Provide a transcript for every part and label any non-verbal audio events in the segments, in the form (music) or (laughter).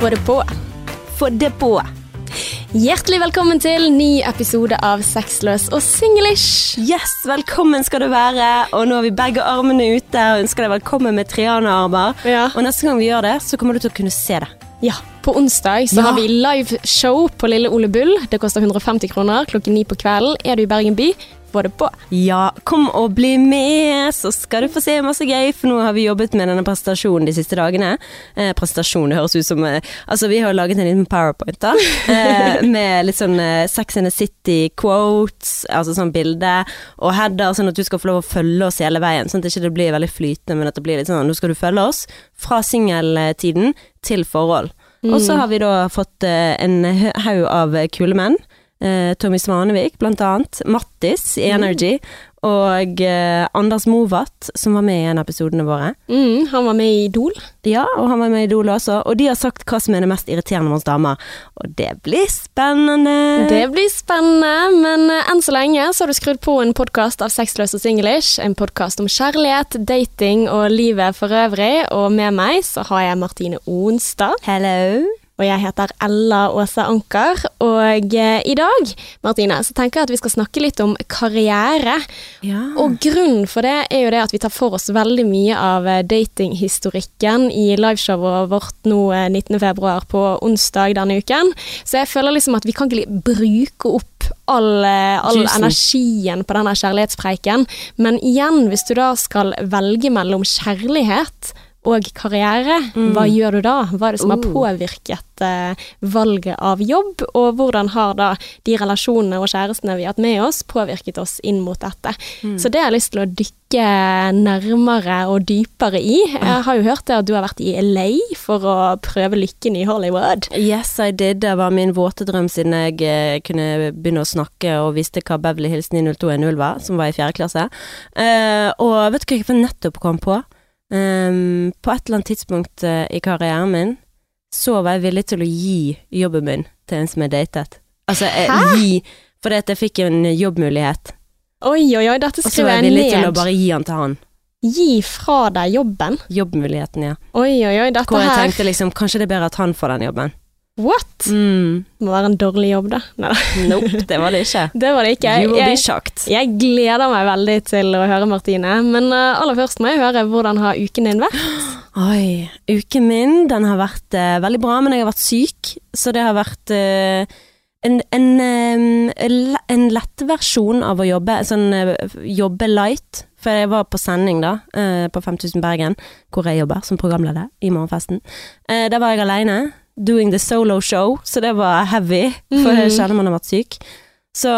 Få det på. Få det på! Hjertelig velkommen til ny episode av Sexløs og singlish. Yes, velkommen skal du være. Og nå har vi begge armene ute og ønsker deg velkommen med Triana-armer. Ja. Og neste gang vi gjør det, så kommer du til å kunne se det. Ja, på onsdag så Ja. har vi liveshow på Lille Ole Bull. Det koster 150 kroner klokken ni på kvelden. Er du i Bergen by, få det på. Ja, kom og bli med, så skal du få se masse gøy, for nå har vi jobbet med denne presentasjonen de siste dagene. Eh, presentasjon, det høres ut som eh, Altså, vi har laget en liten powerpoint, da. (laughs) Eh, med litt sånn eh, Sex in the City-quotes, altså sånn bilde, og header, sånn at du skal få lov å følge oss hele veien. Sånn at det ikke blir veldig flytende, men at det blir litt sånn Nå skal du følge oss fra singeltiden til forhold. Og så har vi da fått eh, en haug av kule menn. Eh, Tommy Svanevik, blant annet. Mattis i Energy. Og eh, Anders Movatt, som var med i en av episodene våre. Mm, han var med i Idol. Ja, og han var med i Idol også. Og de har sagt hva som er det mest irriterende med oss damer. Og det blir spennende. Det blir spennende, men eh, enn så lenge så har du skrudd på en podkast av Sexløs og singlish. En podkast om kjærlighet, dating og livet for øvrig. Og med meg så har jeg Martine Onstad. Hello. Og jeg heter Ella Åse Anker. Og eh, i dag, Martine, så tenker jeg at vi skal snakke litt om karriere. Ja. Og grunnen for det er jo det at vi tar for oss veldig mye av eh, datinghistorikken i liveshowet vårt nå eh, 19. februar på onsdag denne uken. Så jeg føler liksom at vi kan ikke bruke opp all, eh, all energien på denne kjærlighetspreiken. Men igjen, hvis du da skal velge mellom kjærlighet og karriere, hva gjør du da? Hva er det som har Uh. påvirket eh, valget av jobb, og hvordan har da de relasjonene og kjærestene vi har hatt med oss, påvirket oss inn mot dette? Så det har jeg lyst til å dykke nærmere og dypere i. Jeg har jo hørt at du har vært i LA for å prøve lykken i Hollywood. Yes, I did. Det var min våte drøm siden jeg eh, kunne begynne å snakke og visste hva Beverly Hills 90210 var, som var i fjerde klasse. Uh, og vet du hva jeg nettopp kom på? Ehm, på et eller annet tidspunkt uh, i karrieren min så var jeg villig til å gi jobben min til en som jeg datet. Altså, jeg, Hæ? gi Fordi at jeg fikk en jobbmulighet, Oi, oi, oi, dette og så var jeg jeg villig til å bare gi den til han. Gi fra deg jobben. Jobbmuligheten, ja. Oi, oi, oi, dette Hvor jeg her tenkte liksom, kanskje det er bedre at han får den jobben. What? Mm. Må være en dårlig jobb, da. Neida. Nope, det var det ikke. (laughs) Det var det ikke. You will be Jeg, shocked. jeg gleder meg veldig til å høre Martine, men uh, aller først må jeg høre hvordan har uken din vært? (gasps) Oi, uken min den har vært uh, veldig bra, men jeg har vært syk, så det har vært uh, en, en, eh, en lett versjon av å jobbe, sånn jobbe light. For jeg var på sending da, på 5000 Bergen, hvor jeg jobber som programleder i Morgenfesten. Der var jeg alene, doing the solo show, så det var heavy, for jeg kjenner man har vært syk. Så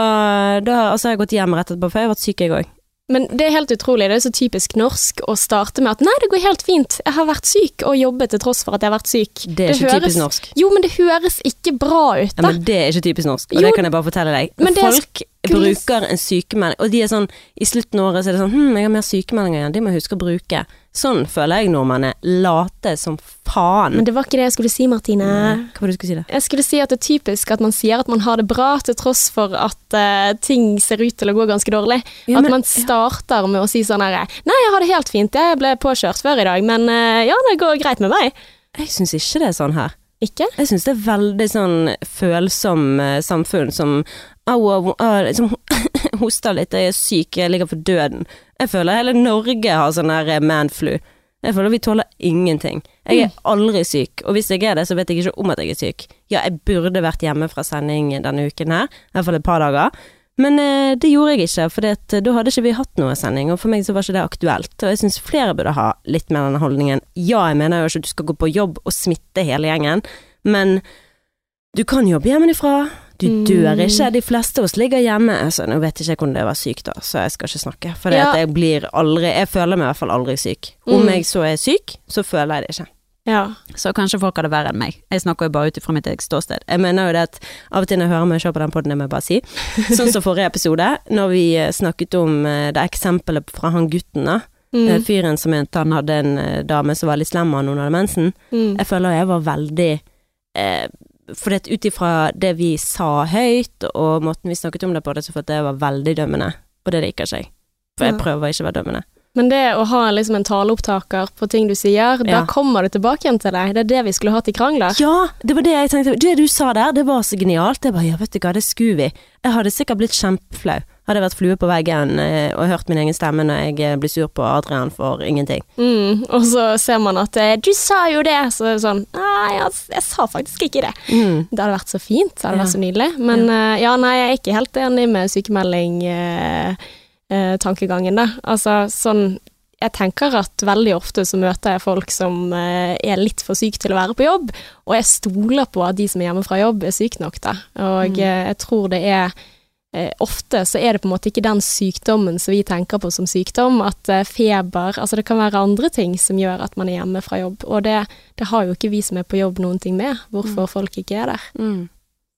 da og så har jeg gått hjem rett etterpå, for jeg har vært syk jeg òg. Men det er helt utrolig, det er så typisk norsk å starte med at nei, det går helt fint, jeg har vært syk og jobbet til tross for at jeg har vært syk. Det er ikke høres- typisk norsk. Jo, men det høres ikke bra ut, da. Ja, men det er ikke typisk norsk, og Jo, det kan jeg bare fortelle deg. Folk skulle- bruker en sykemelding, og de er sånn I slutten av året så er det sånn Hm, jeg har mer sykemeldinger igjen, de må jeg huske å bruke. Sånn føler jeg nordmenn er late som faen. Men det var ikke det jeg skulle si, Martine. Hva var det du skulle si da? Jeg skulle si at det er typisk at man sier at man har det bra, til tross for at uh, ting ser ut til å gå ganske dårlig. Ja, at men- man starter med å si sånn herre Nei, jeg har det helt fint, jeg ble påkjørt før i dag, men uh, ja, det går greit med meg. Jeg syns ikke det er sånn her. Ikke? Jeg syns det er veldig sånn følsom eh, samfunn som Au, au, au, liksom (laughs) hoster litt, jeg er syk, jeg ligger for døden. Jeg føler hele Norge har sånn her eh, manflu. Jeg føler vi tåler ingenting. Jeg er aldri syk, og hvis jeg er det, så vet jeg ikke om at jeg er syk. Ja, jeg burde vært hjemme fra sending denne uken her, i hvert fall et par dager. Men eh, det gjorde jeg ikke, for da hadde ikke vi hatt noe sending, og for meg så var ikke det aktuelt. Og jeg syns flere burde ha litt mer denne holdningen. Ja, jeg mener jo ikke at du skal gå på jobb og smitte hele gjengen, men du kan jobbe hjemmefra. Du Mm. dør ikke. De fleste av oss ligger hjemme. Altså, nå vet jeg ikke om hvordan det var syk, da, så jeg skal ikke snakke. For Ja. jeg blir aldri Jeg føler meg i hvert fall aldri syk. Om Mm. jeg så er syk, så føler jeg det ikke. Ja. Så kanskje folk har det verre enn meg. Jeg snakker jo bare ut ifra mitt eget ståsted. Jeg mener jo det at av og til når jeg hører meg se på den podden, jeg må bare si. (laughs) Sånn som forrige episode, når vi eh, snakket om eh, det eksempelet fra han gutten, da. Mm. Eh, Fyren som mente han hadde en dame som var litt slem av noen av hadde mensen. Mm. Jeg føler jeg var veldig eh, For ut ifra det vi sa høyt, og måten vi snakket om det på, det, så følte jeg var veldig dømmende. Og det liker ikke jeg. For jeg prøver ikke å være dømmende. Men det å ha liksom en taleopptaker på ting du sier, da kommer det tilbake igjen til deg. Det er det vi skulle hatt i krangler. Ja, det var det jeg tenkte. Det du sa der, det var så genialt. Jeg bare, ja, vet du hva, det skulle vi. Jeg hadde sikkert blitt kjempeflau. Hadde jeg vært flue på veggen eh, og hørt min egen stemme når jeg eh, blir sur på Adrian for ingenting. Mm, og så ser man at eh, 'du sa jo det', så er det sånn 'nei, jeg, jeg sa faktisk ikke det'. Mm. Det hadde vært så fint, det hadde Ja. vært så nydelig. Men ja. ja, nei, jeg er ikke helt enig med sykemelding-tankegangen, da. Altså sånn jeg tenker at veldig ofte så møter jeg folk som er litt for syke til å være på jobb, og jeg stoler på at de som er hjemme fra jobb er syke nok, da. Og mm. jeg tror det er Ofte så er det på en måte ikke den sykdommen som vi tenker på som sykdom, at eh, feber Altså det kan være andre ting som gjør at man er hjemme fra jobb, og det, det har jo ikke vi som er på jobb noen ting med, hvorfor folk ikke er der. Mm.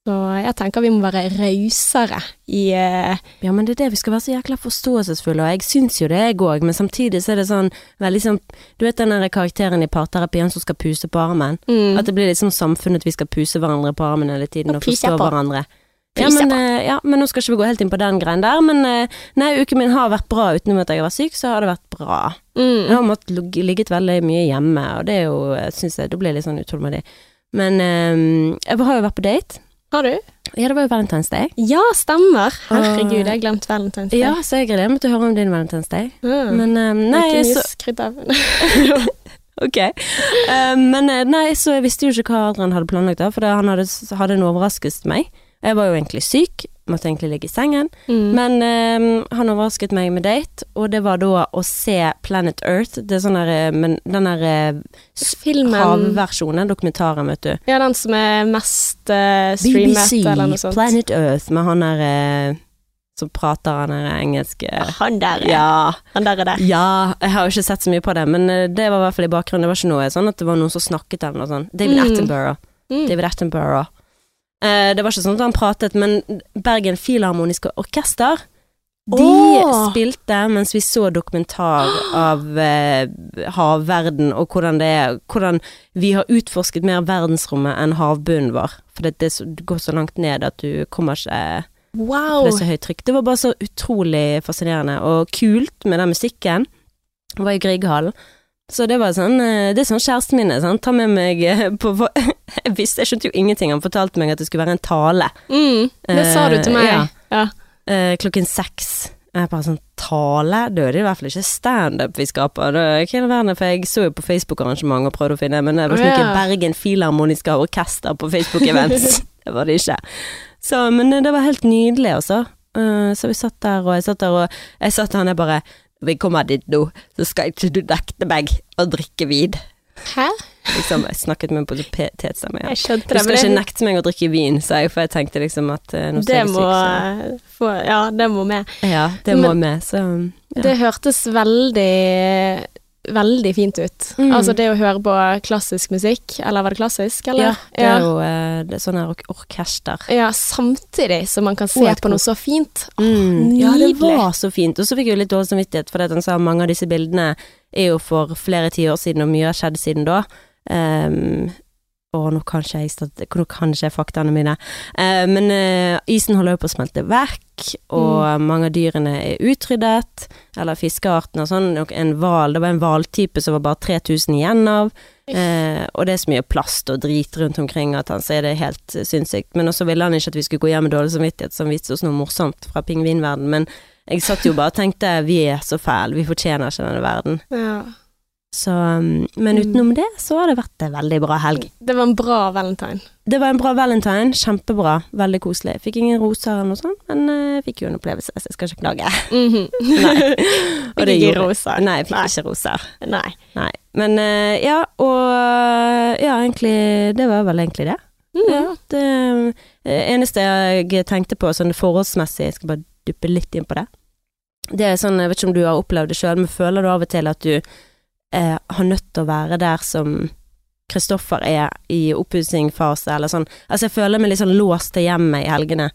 Så jeg tenker vi må være rausere i eh, Ja, men det er det vi skal være så jækla forståelsesfulle, og jeg syns jo det, jeg òg, men samtidig så er det sånn veldig sånn Du vet den der karakteren i parterapien som skal puse på armen? mm, At det blir liksom samfunnet vi skal puse hverandre på armen hele tiden Og og, forstå hverandre. Ja men, eh, ja, men nå skal ikke vi gå helt inn på den greien der, men eh, nei, uken min har vært bra utenom at jeg har vært syk, så har det vært bra. Jeg mm, har måttet ligget veldig mye hjemme, og det er jo, syns jeg, da blir jeg litt sånn utålmodig. Men um, jeg har jo vært på date. Har du? Ja, det var jo Valentine's Day. Ja, stemmer. Herregud, jeg har glemt Valentine's Day. Ja, så jeg gleder meg til å høre om din Valentine's Day. Mm. Men um, nei, så skryt av. (laughs) Ok. Um, men eh, nei, så jeg visste jo ikke hva Adrian hadde planlagt da, for han hadde, hadde en overraskelse til meg. Jeg var jo egentlig syk, måtte egentlig ligge i sengen, Mm. men um, han overrasket meg med date, og det var da å se Planet Earth, det er sånn der, eh, men den der eh, Filmen havversjonen, dokumentaren, vet du. Ja, den som er mest uh, streamet, BBC, eller noe sånt. Planet Earth, med han der uh, som prater han der engelske Han der, er- Ja. han der er der. Ja, jeg har jo ikke sett så mye på det, men det var i hvert fall i bakgrunnen. Det var ikke noe sånn at det var noen som snakket eller noe sånt. David Mm. Attenborough. Mm. David Attenborough. Eh, det var ikke sånn at han pratet, men Bergen Filharmoniske Orkester de oh! spilte mens vi så dokumentar av eh, havverden og hvordan det er Hvordan vi har utforsket mer verdensrommet enn havbunnen vår. For det, det, går så langt ned at du kommer ikke Wow. det er så høyt trykk. Det var bare så utrolig fascinerende og kult med den musikken. Det var i Grieghallen. Så det var sånn eh, Det er sånn kjæresten min er. Sånn. Ta med meg eh, på (laughs) Jeg visste, jeg skjønte jo ingenting. Han fortalte meg at det skulle være en tale Mm, det sa du til Eh, meg. ja. Ja. klokken seks. Jeg bare sånn Tale? Da er det i hvert fall ikke standup vi skaper. Det er ikke verden, for jeg så jo på Facebook-arrangement og prøvde å finne, men det var Å, ikke ja. Bergen Filharmoniske Orkester på Facebook-events. (laughs) det var det ikke. Så, men det var helt nydelig, altså. Uh, så vi satt der, og jeg satt der, og jeg satt der, og jeg bare vi kommer dit nå, så skal ikke du nekte meg å drikke vin. Hæ? Liksom, jeg snakket med på PT-stemme. Ja. Jeg Du skal ikke nekte meg å drikke vin, sa jeg, for jeg tenkte liksom at uh, nå det må syk, så eh, få Ja, det må med. Ja, det må Men- med, så ja. Det hørtes veldig Veldig fint ut. Mm. Altså det å høre på klassisk musikk, eller var det klassisk, Ja, det er jo eh, det er sånne ork orkester. Ja, samtidig som man kan se på noe så fint. Åh, Mm. Ja, det var så fint. Og så fikk jeg jo litt dårlig samvittighet, for han sa mange av disse bildene er jo for flere tiår siden, og mye har skjedd siden da. Um, og nå kan ikke jeg, stod, nå kan ikke jeg faktaene mine. Eh, men eh, isen holder jo på å smelte vekk, og mange av dyrene er utryddet. Eller fiskeartene og sånn. En val, det var en hvaltype som var bare 3000 igjen av. Eh, og det er så mye plast og drit rundt omkring at han sier det er helt eh, sinnssykt. Men også ville han ikke at vi skulle gå hjem med dårlig samvittighet, så han viste oss noe morsomt fra pingvinverden. Men jeg satt jo bare og tenkte vi er så fæle, vi fortjener ikke denne verden. Ja. Så, um, men Mm. utenom det så har det vært en veldig bra helg. Det var en bra valentine. Det var en bra valentine, kjempebra, veldig koselig. Fikk ingen roser eller noe sånt, men eh, jeg fikk jo en opplevelse, så jeg skal ikke klage. Mhm. (laughs) Nei. (laughs) Og det Fikk ikke roser. Nei, jeg fikk Nei. ikke roser. Nei. Nei. Men eh, ja, og ja, egentlig Det var vel egentlig det. Mm. Ja, det eh, eneste jeg tenkte på sånn forholdsmessig, jeg skal bare duppe litt inn på det. Det er sånn, jeg vet ikke om du har opplevd det sjøl, men føler du av og til at du eh, har nødt til å være der som Kristoffer er i oppussingsfase, eller sånn. Altså, jeg føler meg litt sånn låst til hjemmet i helgene.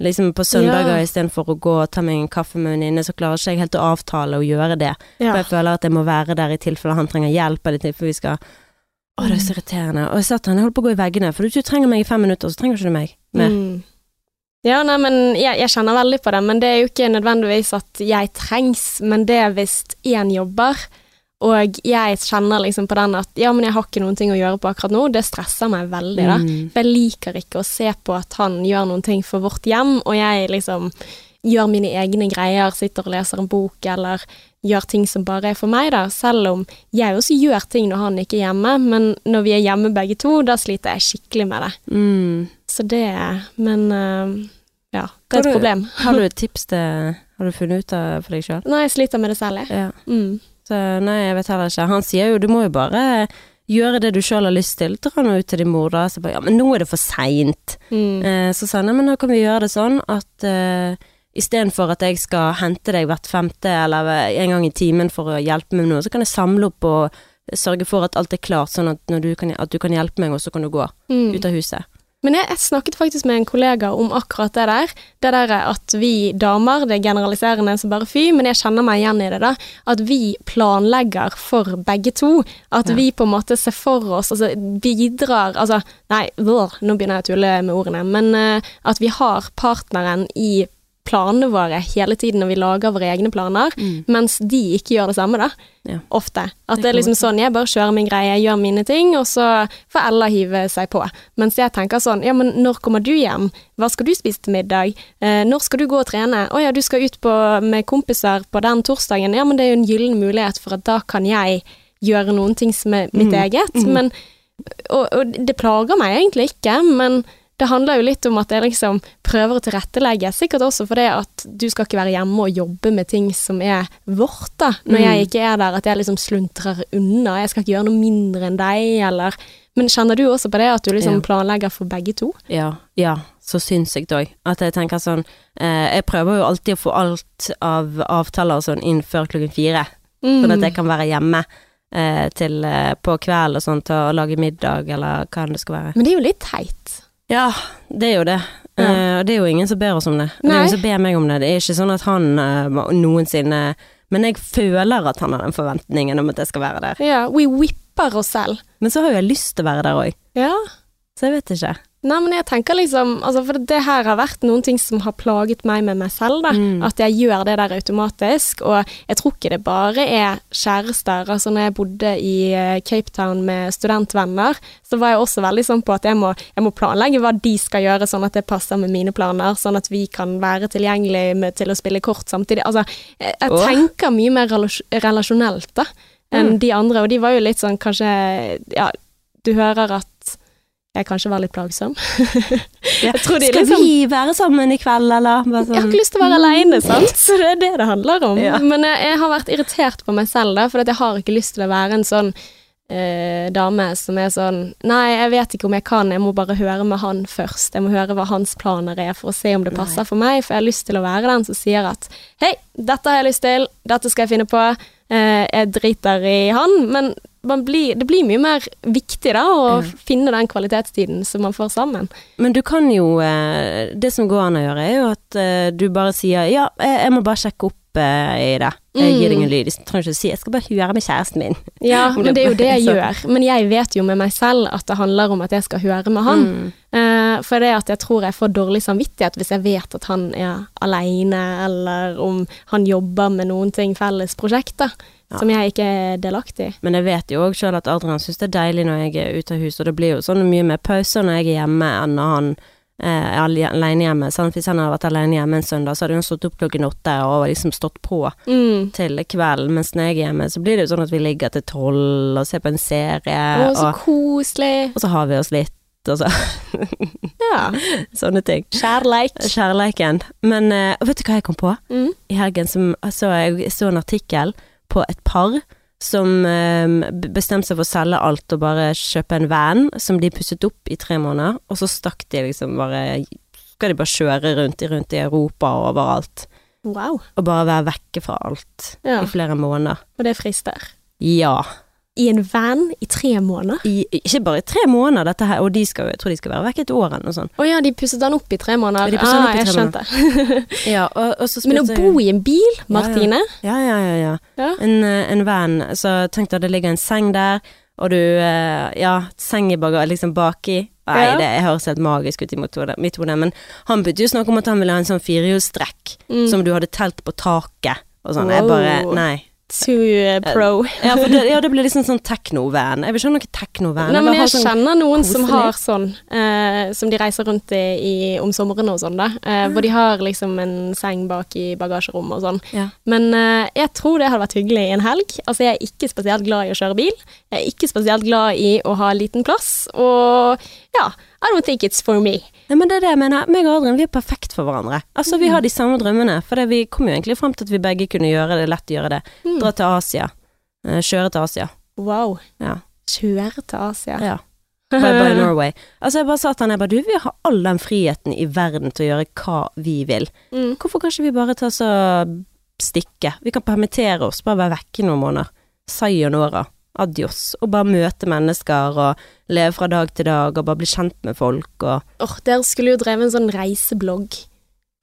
Liksom på søndager Ja. istedenfor å gå og ta meg en kaffe med en venninne, så klarer ikke jeg helt å avtale å gjøre det. Ja. For jeg føler at jeg må være der i tilfelle han trenger hjelp, eller i tilfelle vi skal Å, det er så irriterende. Og jeg satt han, jeg holdt på å gå i veggene, for du trenger meg i fem minutter, så trenger ikke du meg. Mer. Mm. Ja, nei, men jeg, jeg kjenner veldig på det, men det er jo ikke nødvendigvis at jeg trengs, men det er hvis én jobber, og jeg kjenner liksom på den at ja, men jeg har ikke noen ting å gjøre på akkurat nå, det stresser meg veldig, da. Mm. For jeg liker ikke å se på at han gjør noen ting for vårt hjem, og jeg liksom gjør mine egne greier, sitter og leser en bok, eller gjør ting som bare er for meg, da. Selv om jeg også gjør ting når han ikke er hjemme, men når vi er hjemme begge to, da sliter jeg skikkelig med det. Mm. Så det Men øh, ja, det er Har et du- problem. Har du et (laughs) tips til Har du funnet ut av for deg sjøl? Nei, jeg sliter med det selv, jeg. Ja. Mm. Så nei, jeg vet heller ikke. Han sier jo du må jo bare gjøre det du sjøl har lyst til. Dra nå ut til din mor, da. Så bare ja, men nå er det for seint. Mm. Eh, så sa han, nei, men da kan vi gjøre det sånn at eh, istedenfor at jeg skal hente deg hvert femte eller en gang i timen for å hjelpe meg med noe, så kan jeg samle opp og sørge for at alt er klart, sånn at, du, kan, at du kan hjelpe meg, og så kan du gå Mm. ut av huset. Men jeg, jeg snakket faktisk med en kollega om akkurat det der. Det der at vi damer, det er generaliserende som bare fy, men jeg kjenner meg igjen i det, da. At vi planlegger for begge to. At Ja. vi på en måte ser for oss, altså bidrar Altså, nei, vår, nå begynner jeg å tulle med ordene, men uh, at vi har partneren i planene våre hele tiden når vi lager våre egne planer, mens de ikke gjør det samme, da. Ja. Ofte. At Det det er liksom sånn, jeg bare kjører min greie, gjør mine ting, og så får Ella hive seg på. Mens jeg tenker sånn, ja, men når kommer du hjem? Hva skal du spise til middag? Eh, når skal du gå og trene? Å ja, du skal ut på, med kompiser på den torsdagen. Ja, men det er jo en gyllen mulighet for at da kan jeg gjøre noen ting som er mitt Mm. eget. Men, og, og det plager meg egentlig ikke, men det handler jo litt om at jeg liksom prøver å tilrettelegge, sikkert også fordi at du skal ikke være hjemme og jobbe med ting som er vårt, da. Når Mm. jeg ikke er der, at jeg liksom sluntrer unna. Jeg skal ikke gjøre noe mindre enn deg, eller Men kjenner du også på det, at du liksom Ja. planlegger for begge to? Ja, ja, så sinnssykt òg. At jeg tenker sånn eh, Jeg prøver jo alltid å få alt av avtaler og sånn inn før klokken fire. Mm. Sånn at jeg kan være hjemme eh, til eh, på kveld og sånn til å lage middag, eller hva enn det skal være. Men det er jo litt teit. Ja, det er jo det. Ja. Eh, det er jo ingen som ber oss om det. Nei. Det er ingen som ber meg om det. Det er ikke sånn at han eh, noensinne Men jeg føler at han har den forventningen om at jeg skal være der. Ja, we whipper oss selv. Men så har jo jeg lyst til å være der òg, Ja. så jeg vet ikke. Nei, men jeg tenker liksom altså For det her har vært noen ting som har plaget meg med meg selv, da. Mm. At jeg gjør det der automatisk. Og jeg tror ikke det bare er kjærester. Altså når jeg bodde i eh, Cape Town med studentvenner, så var jeg også veldig sånn på at jeg må, jeg må planlegge hva de skal gjøre, sånn at det passer med mine planer. Sånn at vi kan være tilgjengelig med, til å spille kort samtidig. Altså, jeg, jeg tenker mye mer relasjonelt, da. Enn Mm. de andre. Og de var jo litt sånn kanskje Ja, du hører at jeg kanskje være litt plagsom. (laughs) Ja. Skal liksom- vi være sammen i kveld, eller? Bare Jeg har sånn. ikke lyst til å være aleine, sant. Så det er det det handler om. Ja. Men jeg, jeg har vært irritert på meg selv, da, for at jeg har ikke lyst til å være en sånn eh, dame som er sånn Nei, jeg vet ikke om jeg kan, jeg må bare høre med han først. Jeg må høre hva hans planer er, for å se om det passer for meg. For jeg har lyst til å være den som sier at hei, dette har jeg lyst til, dette skal jeg finne på. Eh, jeg driter i han, men blir, det blir mye mer viktig da å Ja. finne den kvalitetstiden som man får sammen. Men du kan jo eh, Det som går an å gjøre, er jo at eh, du bare sier ja, jeg, må bare sjekke opp eh, i det. Jeg gir deg Mm. en lyd. Jeg trenger ikke å si jeg skal bare høre med kjæresten min. Ja, (laughs) men det er jo det jeg (laughs) gjør. Men jeg vet jo med meg selv at det handler om at jeg skal høre med han. Mm. For det at jeg tror jeg får dårlig samvittighet hvis jeg vet at han er aleine, eller om han jobber med noen ting, felles prosjekter, Ja. som jeg ikke er delaktig i. Men jeg vet jo òg sjøl at Adrian syns det er deilig når jeg er ute av huset, og det blir jo sånn mye mer pauser når jeg er hjemme enn når han eh, er alene hjemme. Sant? Hvis han hadde vært alene hjemme en søndag, så hadde han stått opp klokken åtte og liksom stått på Mm. til kvelden, mens når jeg er hjemme, så blir det jo sånn at vi ligger til tolv og ser på en serie, Å, så og, koselig. og så har vi oss litt, og så (laughs) Ja. (laughs) sånne ting. Kjærleik. Kjærleiken. Men uh, vet du hva jeg kom på? Mm. I helgen som, så jeg så en artikkel på et par som eh, bestemte seg for å selge alt og bare kjøpe en van som de pusset opp i tre måneder, og så stakk de liksom bare Skal de bare kjøre rundt, i- rundt i Europa og overalt, Wow. og bare være vekke fra alt Ja. i flere måneder. Og det frister. Ja. I en van i tre måneder? I, ikke bare i tre måneder, dette her, og de skal, jeg tror de skal være vekk et år eller noe sånt. Å ja, de pusset den opp i tre måneder. De ah, jeg skjønte. (laughs) Ja, og, og så Men å bo i en bil, Martine Ja, ja, ja, ja. Ja. En, eh, en van, så tenkte jeg det ligger en seng der, og du eh, Ja, seng i bagasje, liksom baki. Nei, Ja. det høres helt magisk ut i mitt hode, men han begynte jo å snakke om at han ville ha en sånn firehjulstrekk Mm. som du hadde telt på taket og sånn. Jeg bare Nei. Too uh, pro. (laughs) Ja, for det, ja, det blir liksom sånn teknovan. Jeg vil ikke ha noe teknovan. Nei, men jeg sånn- kjenner noen som har sånn, eh, som de reiser rundt i, i om sommeren og sånn, da. Eh, hvor de har liksom en seng bak i bagasjerommet og sånn. Ja. Men eh, jeg tror det hadde vært hyggelig i en helg. Altså, jeg er ikke spesielt glad i å kjøre bil. Jeg er ikke spesielt glad i å ha liten plass. Og ja, I don't think it's for me. Nei, men det er det jeg mener. Meg og Adrian vi er perfekt for hverandre. Altså, Vi har de samme drømmene. For det, vi kom jo egentlig frem til at vi begge kunne gjøre det, lett gjøre det. Mm. Dra til Asia. Eh, Kjøre til Asia. Wow. Ja. Kjøre til Asia. ja. Bye bye (laughs) Norway. Altså, jeg bare sa til han, jeg bare du, vi har all den friheten i verden til å gjøre hva vi vil. Mm. Hvorfor kan ikke vi bare ta så stikke? Vi kan permittere oss, bare være vekke noen måneder. Sayonara. Adios. Og bare møte mennesker og leve fra dag til dag og bare bli kjent med folk og Åh, dere skulle jo drevet en sånn reiseblogg.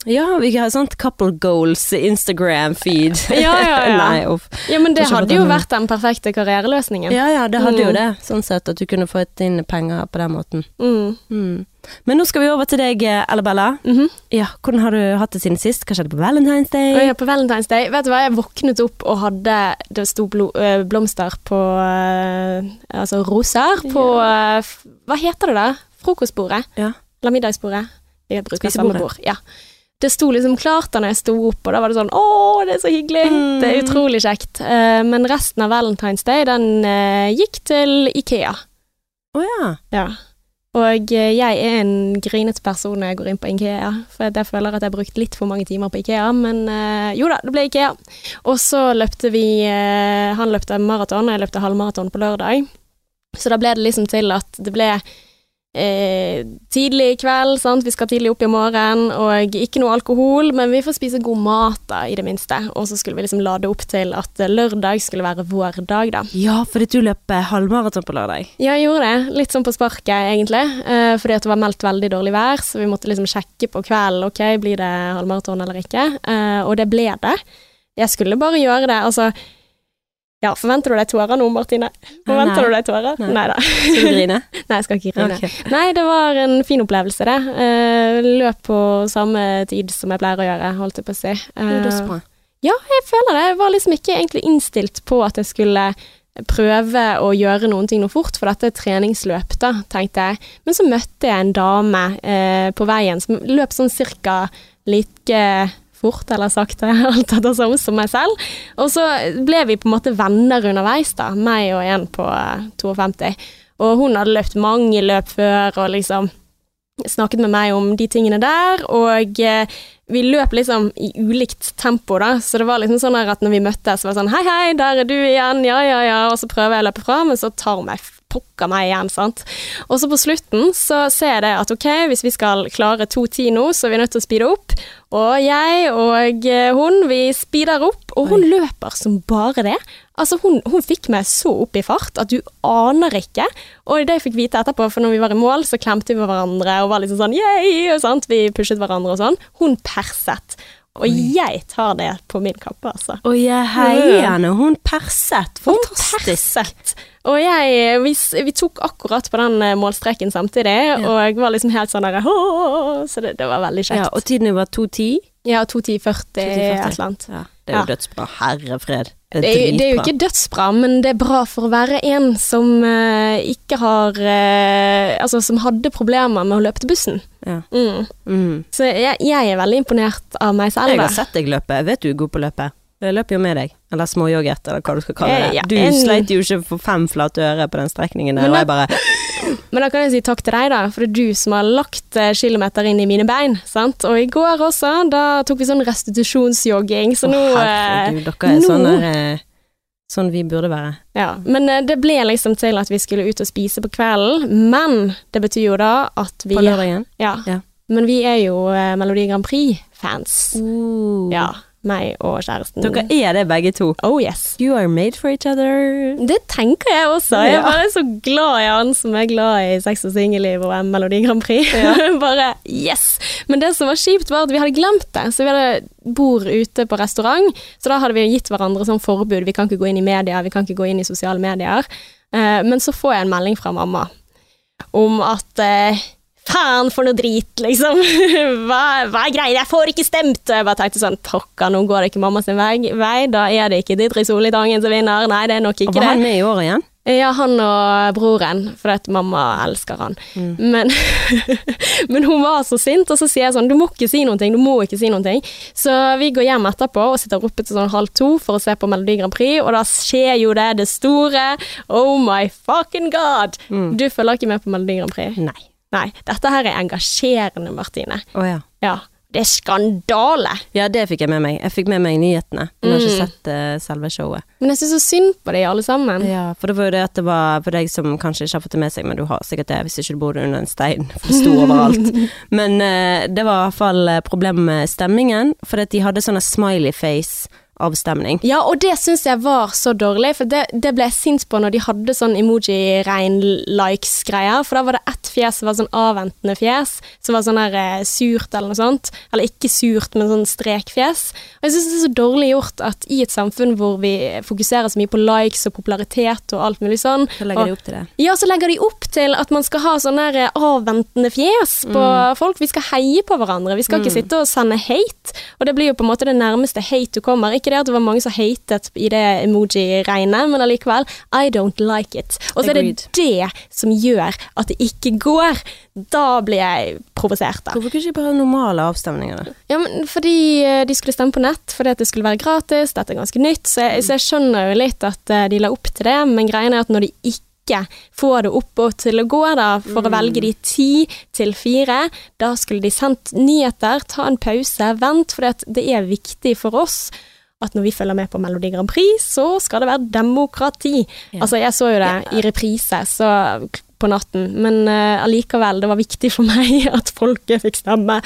Ja, vi har sånt couple goals Instagram-feed. (laughs) Ja, ja, ja. (laughs) Nei, uff. Ja, men det hadde jo vært den perfekte karriereløsningen. Ja ja, det hadde jo Mm. det. Sånn sett at du kunne fått inn penger på den måten. Mm. Mm. Men nå skal vi over til deg, Ellabella. -hmm. Mhm. Ja, hvordan har du hatt det siden sist? Hva skjedde på Valentine's Day? Ja, på Valentine's Day, vet du hva, jeg våknet opp og hadde, det sto øh, blomster på, øh, altså roser på, øh, hva heter det da? Frokostbordet? Ja. Eller middagsbordet? Jeg bruker samme bord, ja. Det sto liksom klart da når jeg sto opp, og da var det sånn, Å, det er så hyggelig, Mm. det er utrolig kjekt. Uh, men resten av Valentine's Day, den uh, gikk til Ikea. Å ja. Ja. Og uh, jeg er en grinete person når jeg går inn på Ikea, for jeg føler at jeg har brukt litt for mange timer på Ikea, men jo da, det ble Ikea. Og så løpte vi Han løpte maraton, og jeg løpte halvmaraton på lørdag. Så da ble det liksom til at det ble eh, tidlig i kveld, sant? vi skal tidlig opp i morgen, og ikke noe alkohol, men vi får spise god mat da, i det minste. Og så skulle vi liksom lade opp til at lørdag skulle være vår dag, da. Ja, fordi du løp eh, halvmaraton på lørdag. Ja, jeg gjorde det. Litt sånn på sparket, egentlig. Eh, fordi at det var meldt veldig dårlig vær, så vi måtte liksom sjekke på kvelden. Ok, blir det halvmaraton eller ikke? Eh, og det ble det. Jeg skulle bare gjøre det. Altså Ja, forventer du deg tårer nå, Martine? Forventer Nei. du deg tårer? Nei. Nei da. Skal du grine? (laughs) Nei, jeg skal ikke grine. Okay. Nei, det var en fin opplevelse, det. Eh, løp på samme tid som jeg pleier å gjøre, holdt jeg på å si. Eh, dødsbra. jeg føler det. Jeg var liksom ikke egentlig innstilt på at jeg skulle prøve å gjøre noen ting noe fort, for dette er treningsløp, da, tenkte jeg. Men så møtte jeg en dame eh, på veien som løp sånn cirka like fort eller sakte, alt etter som, som meg selv. Og så ble vi på en måte venner underveis, da, meg og en på eh, 52. Og hun hadde løpt mange løp før, og liksom snakket med meg om de tingene der, og eh, vi løp liksom i ulikt tempo, da, så det var liksom sånn at når vi møttes, var det sånn hei, hei, der er du igjen, ja, ja, ja, og så prøver jeg å løpe fra, men så tar hun meg pokker meg igjen, sant. Og så på slutten så ser jeg det at ok, hvis vi skal klare 2.10 nå, så er vi nødt til å speede opp, og jeg og eh, hun, vi speeder opp, og hun løper som bare det. Altså, hun, hun fikk meg så opp i fart at du aner ikke. Og det jeg fikk vite etterpå, for når vi var i mål, så klemte vi hverandre og var liksom sånn yay, og sant? vi pushet hverandre og sånn. Hun perset. Og jeg tar det på min kappe, altså. Og jeg heier henne. Hun perset. Hun Fantastisk. perset. Og jeg, vi, vi tok akkurat på den eh, målstreken samtidig, og jeg var liksom helt sånn der Så det, det var veldig kjekt. Ja, og tiden var 2.10. Ja, 2.10,40 et 2.10,40. eller annet. Ja, det er jo Ja. dødsbra. Herre fred. Det Det er er, jo- det er jo ikke dødsbra, men det er bra for å være en som uh, ikke har uh, Altså som hadde problemer med å løpe til bussen. Ja. Mm. Mm. Så jeg, jeg er veldig imponert av meg selv. Jeg har sett deg løpe. Jeg vet du er god på å løpe. Jeg løper jo med deg. Eller småjogget, eller hva du skal kalle det. Ja, Du en- sleit jo ikke for fem flate øre på den strekningen der, Men og da- jeg bare (clears throat) Men da kan jeg si takk til deg, da, for det er du som har lagt eh, kilometer inn i mine bein. Sant? Og i går også, da tok vi sånn restitusjonsjogging, så nå Å, eh, herregud, dere er nå- sånn der, eh, Sånn vi burde være. Ja, men det ble liksom til at vi skulle ut og spise på kvelden, men det betyr jo da at vi På lørdagen. Ja. Ja. Men vi er jo Melodi Grand Prix-fans. Ja, meg og kjæresten. Dere er det begge to. Oh yes. You are made for each other. Det tenker jeg også. Jeg Ja. er bare så glad i han som er glad i sex og singelliv og Melodi Grand Prix. (laughs) bare yes! Men det som var kjipt, var at vi hadde glemt det. Så vi hadde bord ute på restaurant, så da hadde vi gitt hverandre sånn forbud. Vi kan ikke gå inn i media, vi kan ikke gå inn i sosiale medier. Eh, men så får jeg en melding fra mamma om at eh, Faen for noe drit, liksom. (laughs) hva, hva er greia? Jeg får ikke stemt! Og jeg bare tenkte sånn Pokker, nå går det ikke mamma sin vei, vei. Da er det ikke Didrik Solli Tangen som vinner. Nei, det er nok ikke Og var det. han med i år igjen? Ja, han og broren, for at mamma elsker han. Men, (laughs) men hun var så sint, og så sier jeg sånn, du må ikke si noen ting, du må ikke si noen ting. Så vi går hjem etterpå og sitter oppe til sånn halv to for å se på Melodi Grand Prix, og da skjer jo det, det store. Oh my fucking god! Du følger ikke med på Melodi Grand Prix? Nei. Nei, dette her er engasjerende, Martine. Å ja. Ja, det er skandale! Ja, det fikk jeg med meg. Jeg fikk med meg nyhetene, men jeg har ikke Mm. sett uh, selve showet. Men jeg syns så synd på deg, alle sammen. Ja, for det var jo det at det var for deg som kanskje ikke har fått det med seg, men du har sikkert det hvis ikke du bor under en stein, (laughs) for det sto overalt. (laughs) Men uh, det var i hvert fall eh, problemet med stemmingen, for at de hadde sånne smiley face-avstemning. Ja, og det syns jeg var så dårlig, for det, det ble jeg sint på når de hadde sånn emoji-rein-likes-greier. for da var det ett fjes som var sånn avventende fjes, som var sånn her eh, surt eller noe sånt, eller ikke surt, men sånn strekfjes. Og jeg syns det er så dårlig gjort at i et samfunn hvor vi fokuserer så mye på likes og popularitet og alt mulig sånn, Så legger og, de opp til det. ja, så legger de opp til at man skal ha sånne her eh, avventende fjes på folk. Vi skal heie på hverandre, vi skal ikke sitte og sende hate. Og det blir jo på en måte det nærmeste hate du kommer. Ikke det at det var mange som hatet i det emoji-regnet, men allikevel, I don't like it. Og så er det det som gjør at det ikke går. Da blir jeg provosert, da. Hvorfor ikke bare ha normale avstemninger? da? Ja, men fordi eh, de skulle stemme på nett, fordi at det skulle være gratis, dette er ganske nytt, så jeg, så jeg skjønner jo litt at eh, de la opp til det, men greien er at når de ikke får det opp og til å gå da, for å velge de ti til fire, da skulle de sendt nyheter, ta en pause, vent, for det er viktig for oss at når vi følger med på Melodi Grand Prix, så skal det være demokrati. Yeah. Altså, jeg så jo det i reprise, så på natten, men uh, allikevel, det var viktig for (laughs) meg at folket fikk stemme.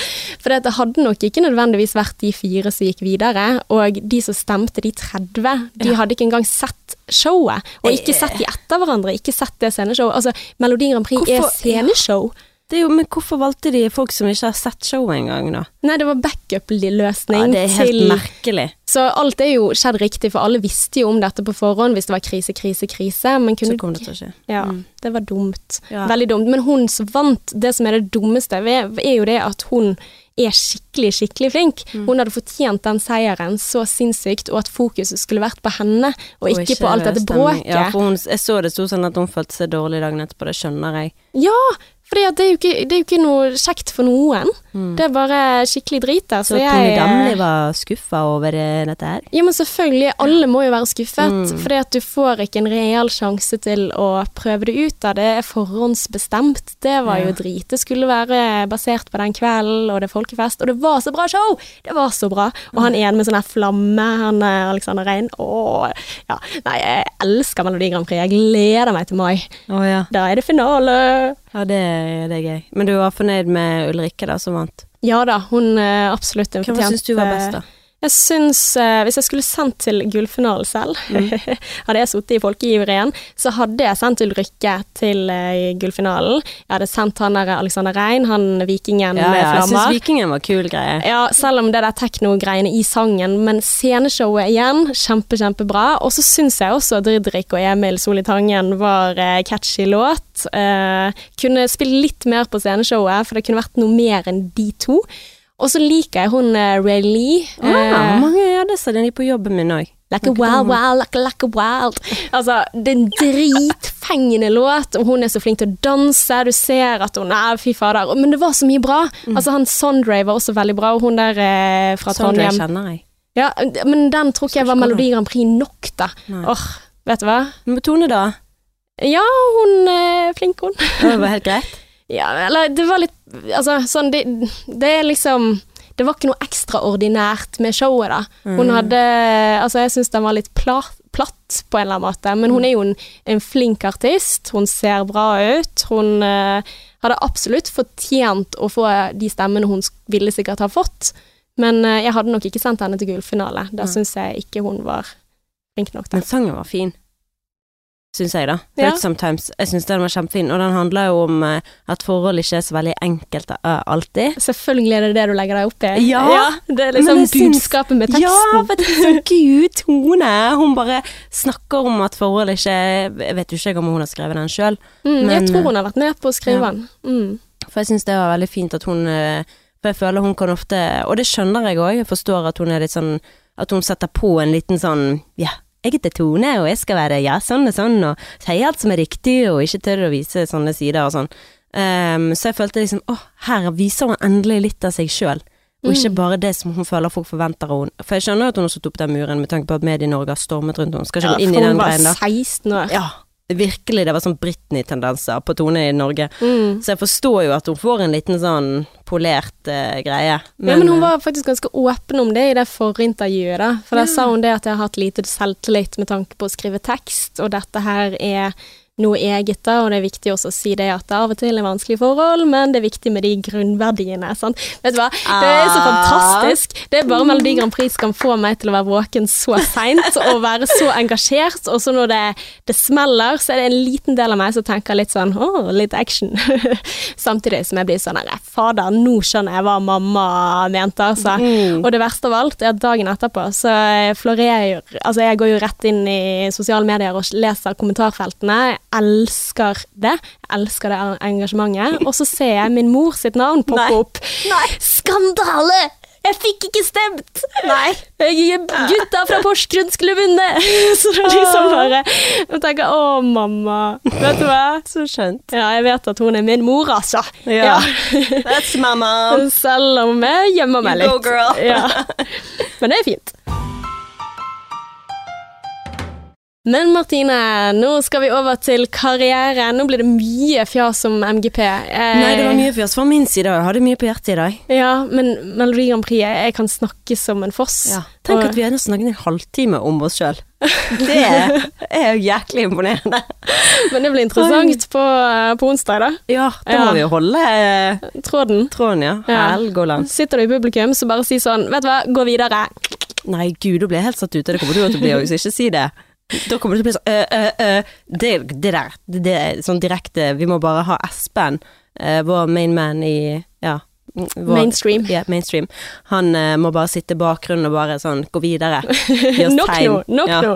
For det hadde nok ikke nødvendigvis vært de fire som gikk videre, og de som stemte, de 30, de Ja. hadde ikke engang sett showet, og ikke sett de etter hverandre, ikke sett det sceneshowet. Altså, Melodi Grand Prix er sceneshow. sceneshow. Det er jo, men hvorfor valgte de folk som ikke har sett showet engang, da? Nei, det var backup-løsning Ja, det er helt til merkelig. Så alt er jo skjedd riktig, for alle visste jo om dette på forhånd hvis det var krise, krise, krise. Men kunne Så kom det til å skje. Ja, Mm. det var dumt. Ja. Veldig dumt. Men hun som vant, det som er det dummeste, er jo det at hun er skikkelig, skikkelig flink. Mm. Hun hadde fortjent den seieren så sinnssykt, og at fokuset skulle vært på henne, og ikke, på alt dette bråket. Ja, for hun, jeg så det sto sånn at hun følte seg dårlig dagen etterpå, det skjønner jeg. Ja, for det det er jo ikke noe kjekt for noen. Det er bare skikkelig drit der. Mm. Så Så, Tone Damli var skuffa over eh, dette her? Ja, men selvfølgelig. Alle må jo være skuffet. Mm. Fordi at du får ikke en real sjanse til å prøve det ut. Da. Det er forhåndsbestemt. Det var jo drit. Det skulle være basert på den kvelden, og det er folkefest. Og det var så bra show! Det var så bra. Og han ene med sånn her flamme, han eh, Alexander Rein. Åh, ja. Nei, jeg elsker Melodi Grand Prix. Jeg gleder meg til mai. Oh, ja. Da er det finale. Ja, det, det er gøy. Men du var fornøyd med Ulrikke da, som vant? Ja da, hun er absolutt en Hva syns du var best, da? Jeg syns, eh, Hvis jeg skulle sendt til gullfinalen selv, Mm. (laughs) hadde jeg sittet i folkegiverien, så hadde jeg sendt Ulrikke til eh, gullfinalen. Jeg hadde sendt han der Alexander Rein, han vikingen Ja, med ja, jeg syns. Vikingen var kul greie. Ja, selv om det der tekno-greiene i sangen, men sceneshowet igjen, kjempe, kjempebra. Og så syns jeg også Didrik og Emil Soli Tangen var eh, catchy låt. Eh, kunne spille litt mer på sceneshowet, for det kunne vært noe mer enn de to. Og så liker jeg hun uh, Ray Lee. Ah, uh, mange av disse er de på jobben min òg. Like a wild, wild, like a, like a wild. Altså, det er en dritfengende låt, og hun er så flink til å danse. Du ser at hun er Fy fader. Men det var så mye bra. Altså, han Sondre var også veldig bra, og hun der eh, fra Sondre Trondheim. kjenner jeg. Ja, men den tror ikke jeg var Melodi Grand Prix nok, da. Åh, vet du hva? Men Tone, da? Ja, hun er flink, hun. Det var helt greit? (laughs) Ja, eller det var litt Altså, sånn Det, det er liksom Det var ikke noe ekstraordinært med showet, da. Hun Mm. hadde Altså, jeg syns den var litt pla, platt på en eller annen måte, men hun er jo en, en flink artist. Hun ser bra ut. Hun uh, hadde absolutt fortjent å få de stemmene hun ville sikkert ha fått, men uh, jeg hadde nok ikke sendt henne til gullfinale. Da mm. syns jeg ikke hun var flink nok der Men sangen var fin. Syns jeg, da. Ja. Sometimes. Jeg syns den var kjempefin, og den handler jo om eh, at forhold ikke er så veldig enkelt eh, alltid. Selvfølgelig er det det du legger deg opp i. Ja, det er liksom syns- budskapet med teksten. Ja, for det er så (laughs) gud tone! Hun bare snakker om at forhold ikke Jeg vet jo ikke om hun har skrevet den sjøl, Mm, jeg tror hun har vært med på å skrive ja. den. Mm. for jeg syns det var veldig fint at hun eh, For jeg føler hun kan ofte Og det skjønner jeg òg, jeg forstår at hun er litt sånn At hun setter på en liten sånn Ja, jeg heter Tone, og jeg skal være ja, sånn og sånn, og si alt som er riktig, og ikke tør å vise sånne sider og sånn. Um, så jeg følte liksom Å, her viser hun endelig litt av seg sjøl. Og ikke bare det som hun føler folk forventer av henne. For jeg skjønner at hun har satt opp den muren med tanke på at Medie-Norge har stormet rundt henne. Skal ikke gå inn i for hun var greien da. 16 år. Ja, virkelig. Det var sånn Britney-tendenser på Tone i Norge. Mm. Så jeg forstår jo at hun får en liten sånn polert uh, greie. ja, men hun var faktisk ganske åpen om det i det forintervjuet, da. For der sa hun det at jeg har hatt lite selvtillit med tanke på å skrive tekst, og dette her er noe eget, da, og det er viktig også å si det at det av og til er vanskelige forhold, men det er viktig med de grunnverdiene. Sant? Vet du hva, det er så Ah. fantastisk. Det er bare Melodi Grand Prix som kan få meg til å være våken så seint, og være så engasjert, og så når det, det smeller, så er det en liten del av meg som tenker litt sånn åh, litt action. (laughs) Samtidig som jeg blir sånn herre, fader, nå skjønner jeg hva mamma mente, altså. Mm. Og det verste av alt er at dagen etterpå så florerer jeg Altså, jeg går jo rett inn i sosiale medier og leser kommentarfeltene. Elsker det. Jeg elsker det engasjementet. Og så ser jeg min mor sitt navn poppe Nei. opp. Skandale! Jeg fikk ikke stemt! Nei. Gutta fra Porsgrunn skulle vunnet! (laughs) Så det er liksom bare Jeg tenker å, mamma. Vet du hva? Så skjønt. Ja, jeg vet at hun er min mor, altså. Ja. That's my mom. Selv om jeg gjemmer meg You litt. go, girl. Ja. (laughs) Men det er fint. Men Martine, nå skal vi over til karriere. Nå blir det mye fjas om MGP. Jeg... Nei, det var mye fjas fra min side. Jeg hadde mye på hjertet i dag. Ja, men Melodi Grand Prix, jeg, kan snakke som en foss. Tenk Og- at vi har snakket en halvtime om oss sjøl. Det er jo jæklig imponerende. Men det blir interessant på, på onsdag, da. Ja, da Ja. må vi jo holde eh, Tråden. tråden, ja. Ja. Sitter du i publikum, så bare si sånn Vet du hva, gå videre. Nei, gud, da blir jeg helt satt ut. Det kommer du til å bli òg, så ikke si det. Da kommer det til å bli sånn øh, øh, øh, det, det der. Det, det sånn direkte Vi må bare ha Espen, eh, vår main man i Ja. Vår, Mainstream. Ja, mainstream. Han eh, må bare sitte i bakgrunnen og bare sånn gå videre. (laughs) Gi oss Nok tegn. nå, nok Ja. nå.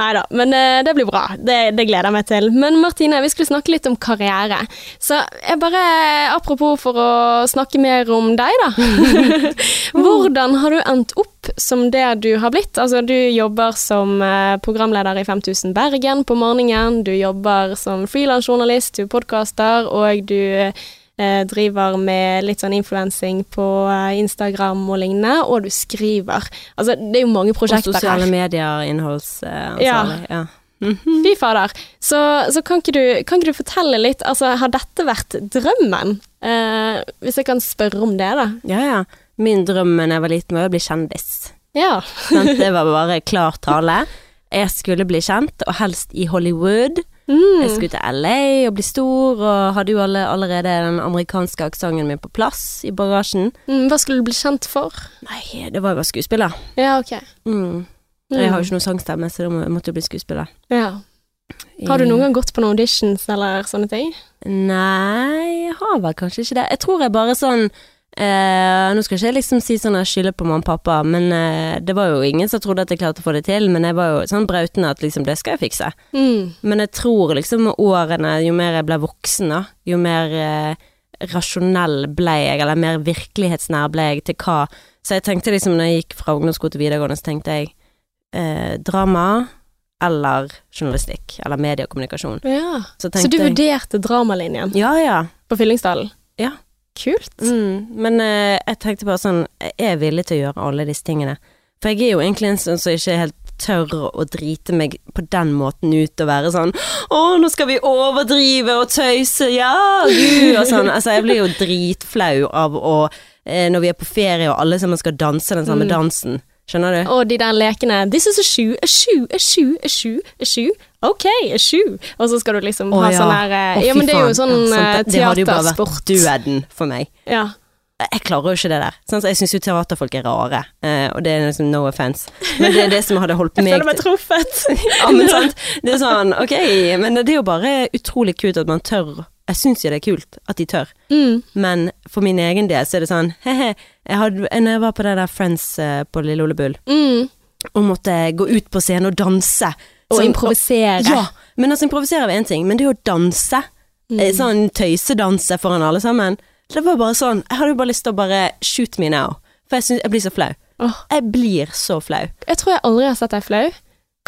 Nei da, men eh, det blir bra. Det, det gleder jeg meg til. Men Martine, vi skulle snakke litt om karriere. Så jeg bare, apropos for å snakke mer om deg, da. (laughs) Hvordan har du endt opp som det du har blitt? Altså, du jobber som eh, programleder i 5000 Bergen på morgenen. Du jobber som frilansjournalist, du er podkaster, og du eh, driver med litt sånn influensing på eh, Instagram og lignende, og du skriver. Altså, det er jo mange prosjekter. Og sosiale medier, innholdsansvarlig. Ja. Mhm. Fy fader. Så, så kan, ikke du, kan ikke du fortelle litt, altså har dette vært drømmen? Eh, hvis jeg kan spørre om det, da. ja, ja. Min drøm da jeg var liten var å bli kjendis. Ja. Det var bare klar tale. Jeg skulle bli kjent, og helst i Hollywood. Jeg Mm. skulle til LA og bli stor, og hadde jo alle, allerede den amerikanske aksenten min på plass i bagasjen. Mm, hva skulle du bli kjent for? Nei, det var jo bare skuespiller. Ja, ok. Mm. Jeg har jo ikke noe sangstemme, så da må- jeg måtte jo bli skuespiller. Ja. Har du noen gang gått på noen auditions eller sånne ting? Nei, jeg har vel kanskje ikke det. Jeg tror jeg bare sånn eh, Nå skal ikke jeg liksom si sånn jeg skylder på mamma og pappa, men eh, det var jo ingen som trodde at jeg klarte å få det til. Men jeg var jo sånn brautende at liksom det skal jeg fikse. Mm. Men jeg tror liksom med årene, jo mer jeg ble voksen, da, jo mer eh, rasjonell ble jeg, eller mer virkelighetsnær ble jeg til hva Så jeg tenkte liksom når jeg gikk fra ungdomsskole til videregående, så tenkte jeg eh, drama eller journalistikk, eller mediekommunikasjon. Ja. Så Så du vurderte dramalinjen Ja, ja. på Fyllingsdalen? Ja. Kult. Mm, men eh, jeg tenkte bare sånn, jeg er villig til å gjøre alle disse tingene. For jeg er jo egentlig en sånn som ikke helt tør å drite meg på den måten ut og være sånn Å, nå skal vi overdrive og tøyse, ja, du', og sånn. Altså, jeg blir jo dritflau av å eh, Når vi er på ferie og alle sammen skal danse den samme Mm. dansen. Skjønner du? Og de der lekene This is a shoe, a shoe, a shoe, a shoe, a shoe. Ok, a shoe. Og så skal du liksom ha ja. sånn her eh, Ja, men det er jo sånn Ja, sant, eh, det, det hadde jo bare vært dueden for meg. Ja. Jeg klarer jo ikke det der. Sånn, jeg syns jo teaterfolk er rare, eh, og det er liksom no offence. Men det er det som hadde holdt meg Jeg føler meg truffet. (laughs) ja, men sant. Det er sånn, ok, men det er jo bare utrolig kult at man tør. Jeg syns jo det er kult at de tør, Mm. men for min egen del så er det sånn, he-he, jeg hadde, når jeg var på det der Friends eh, på Lille Ole Bull, Mm. og måtte gå ut på scenen og danse. Og Sånn, improvisere. Ja, men altså improvisere er én ting, men det å danse, Mm. eh, sånn tøysedanse foran alle sammen, det var bare sånn, jeg hadde jo bare lyst til å bare shoot me now, for jeg, synes, jeg blir så flau. Oh. Jeg blir så flau. jeg tror jeg aldri har sett deg flau.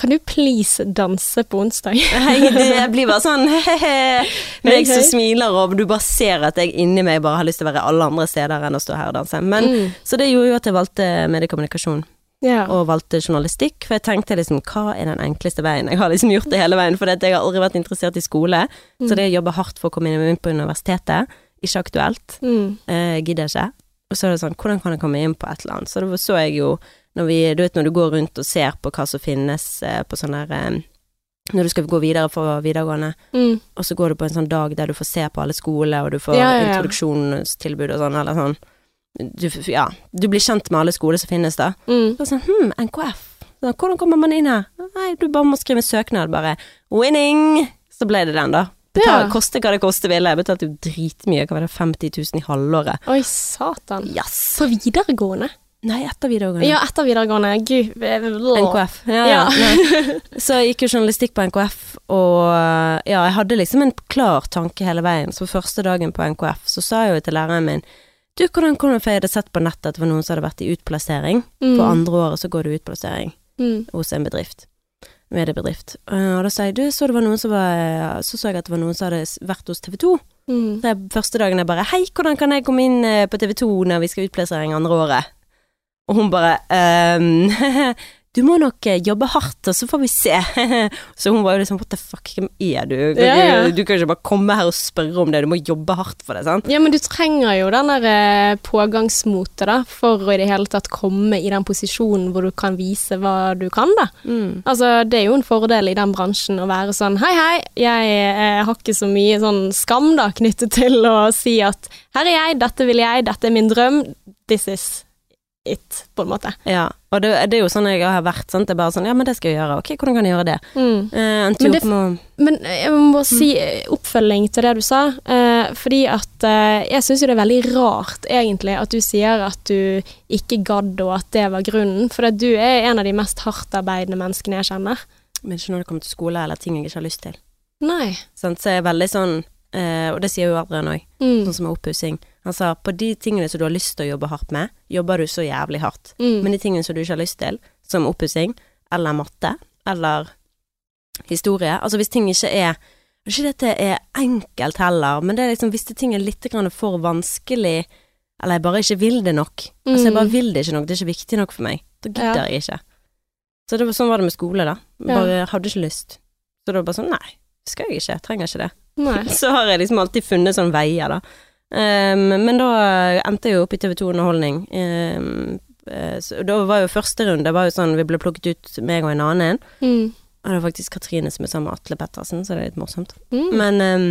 Kan du please danse på onsdag? (laughs) Nei, det jeg blir bare sånn he-he, meg som smiler og du bare ser at jeg inni meg bare har lyst til å være alle andre steder enn å stå her og danse. Men, Mm. Så det gjorde jo at jeg valgte mediekommunikasjon Ja. og valgte journalistikk, for jeg tenkte liksom hva er den enkleste veien? Jeg har liksom gjort det hele veien, for jeg har aldri vært interessert i skole, så det å jobbe hardt for å komme inn på universitetet, ikke aktuelt. Mm. eh, gidder ikke. Og så er det sånn, hvordan kan jeg komme inn på et eller annet? Så det så jeg jo, når vi, du vet når du går rundt og ser på hva som finnes eh, på sånn her eh, Når du skal gå videre for videregående, Mm. og så går du på en sånn dag der du får se på alle skoler, og du får Ja, ja, ja. introduksjonstilbud og sånn, eller sånn. Du, ja, du blir kjent med alle skoler som finnes da. Mm. Og sånn, hm, NKF. Så, hvordan kommer man inn her? Nei, du bare må skrive søknad, bare. Winning! Så ble det den, da. Betal, Ja. Koste hva det koste ville. Jeg betalte jo dritmye, hva var det, 50 000 i halvåret. Oi, satan. Yes! På videregående? Nei, etter videregående. Ja, etter videregående. Gud. eh, NKF. Ja, ja. (laughs) Så jeg gikk jo journalistikk på NKF, og ja, jeg hadde liksom en klar tanke hele veien. Så første dagen på NKF så sa jeg jo til læreren min Du, hvordan kom det for jeg hadde sett på nettet at det var noen som hadde vært i utplassering. Mm. På andre året så går du i utplassering Mm. hos en bedrift. Mediebedrift. Eh, Og da sa jeg du, så det var noen som var Så så jeg at det var noen som hadde vært hos TV 2. Mm. Det første dagen jeg bare Hei, hvordan kan jeg komme inn eh, på TV 2 når vi skal utplassering andre året? Og hun bare ehm, (laughs) Du må nok eh, jobbe hardt, og så får vi se. (laughs) så hun var jo liksom What the fuck, hvem er du? Du, Ja, ja. du, du kan ikke bare komme her og spørre om det, du må jobbe hardt for det, sant? Ja, men du trenger jo den der eh, pågangsmotet, da, for å i det hele tatt komme i den posisjonen hvor du kan vise hva du kan, da. Mm. Altså, det er jo en fordel i den bransjen å være sånn Hei, hei, jeg eh, har ikke så mye sånn skam da knyttet til å si at her er jeg, dette vil jeg, dette er min drøm, this is it, på en måte. Ja, og det, det er jo sånn jeg har vært, sant. Det er bare sånn Ja, men det skal jeg gjøre. Ok, hvordan kan jeg gjøre det? Mm. Uh, Men det- Men jeg må si eh, oppfølging til det du sa, Uh, fordi at uh, jeg syns jo det er veldig rart egentlig at du sier at du ikke gadd og at det var grunnen, for at du er en av de mest hardtarbeidende menneskene jeg kjenner. Men ikke når det kommer til skole eller ting jeg ikke har lyst til. Nei. Sånn, Så jeg er veldig sånn eh, Og det sier jo Adrian òg, Mm. sånn som med oppussing. Han sa på de tingene som du har lyst til å jobbe hardt med, jobber du så jævlig hardt. Mm. Men de tingene som du ikke har lyst til, som oppussing, eller matte, eller historie Altså hvis ting ikke er Ikke dette er enkelt heller, men det er liksom hvis det ting er litt for vanskelig, eller jeg bare ikke vil det nok Altså jeg Mm. bare vil det ikke nok, det er ikke viktig nok for meg. Da gidder Ja. jeg ikke. Så det var, sånn var det med skole, da. Ja. Bare hadde ikke lyst. Så det var bare sånn nei, skal jeg ikke, jeg trenger ikke det. Nei. (laughs) Så har jeg liksom alltid funnet sånne veier, da. Um, men da endte jeg jo opp i TV 2 Underholdning. Så da var jo første runde var jo sånn vi ble plukket ut, meg og en annen. Mm. Og det er faktisk Katrine som er sammen med Atle Pettersen, så det er litt morsomt. Mm. Men um,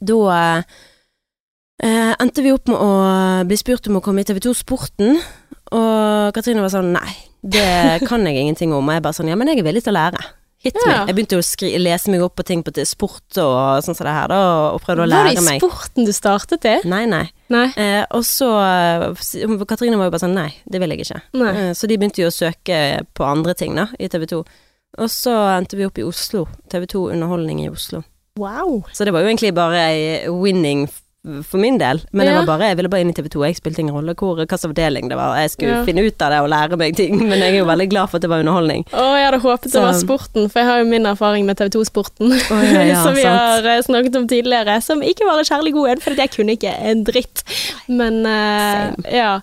da uh, endte vi opp med å bli spurt om å komme i TV 2 Sporten. Og Katrine var sånn nei, det kan jeg ingenting om. Og jeg bare sånn ja, men jeg er villig til å lære. Hit Ja. Jeg begynte å lese meg opp på ting på sport og sånn som det her, da, og prøvde å Var det lære i meg. sporten du startet i? Nei, nei. Nei. Eh, og så eh, Katrine var jo bare sånn nei, det vil jeg ikke. Eh, så de begynte jo å søke på andre ting, da, i TV 2. Og så endte vi opp i Oslo. TV 2 Underholdning i Oslo. Wow. Så det var jo egentlig bare winning for min del. Men det Ja. var bare, jeg ville bare inn i TV 2. Jeg spilte ingen rolle hvor, hvilken avdeling det var. Jeg skulle Ja. finne ut av det og lære meg ting. (laughs) Men jeg er jo veldig glad for at det var underholdning. Å, jeg hadde håpet det var sporten, for jeg har jo min erfaring med TV 2-sporten. ja, ja, (laughs) som vi sant. har eh, snakket om tidligere, som ikke var en kjærlig god en, for jeg kunne ikke en dritt. Men uh, ja.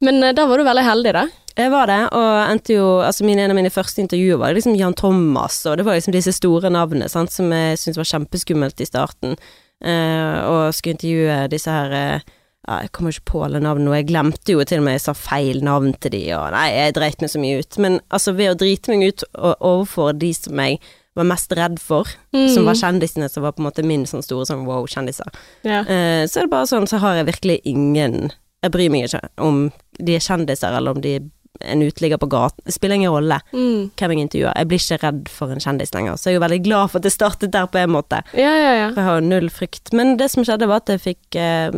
Men uh, da var du veldig heldig, da. Jeg var det, og endte jo Altså mine, en av mine første intervjuer var liksom Jan Thomas, og det var liksom disse store navnene sant, som jeg syntes var kjempeskummelt i starten. Eh, og skulle intervjue disse her eh, ja, Jeg kommer ikke på alle navnene, og jeg glemte jo til og med jeg sa feil navn til de, og nei, jeg dreit meg så mye ut. Men altså, ved å drite meg ut og overfor de som jeg var mest redd for, som var kjendisene, som var på en måte min sånn store sånn wow-kjendiser, Ja. Eh, så er det bare sånn, så har jeg virkelig ingen Jeg bryr meg ikke om de er kjendiser, eller om de er en uteligger på gaten. Det spiller ingen rolle Mm. hvem jeg intervjuer. Jeg blir ikke redd for en kjendis lenger, så jeg er jo veldig glad for at det startet der på en måte. Ja, ja, ja. For jeg har null frykt. Men det som skjedde, var at jeg fikk eh,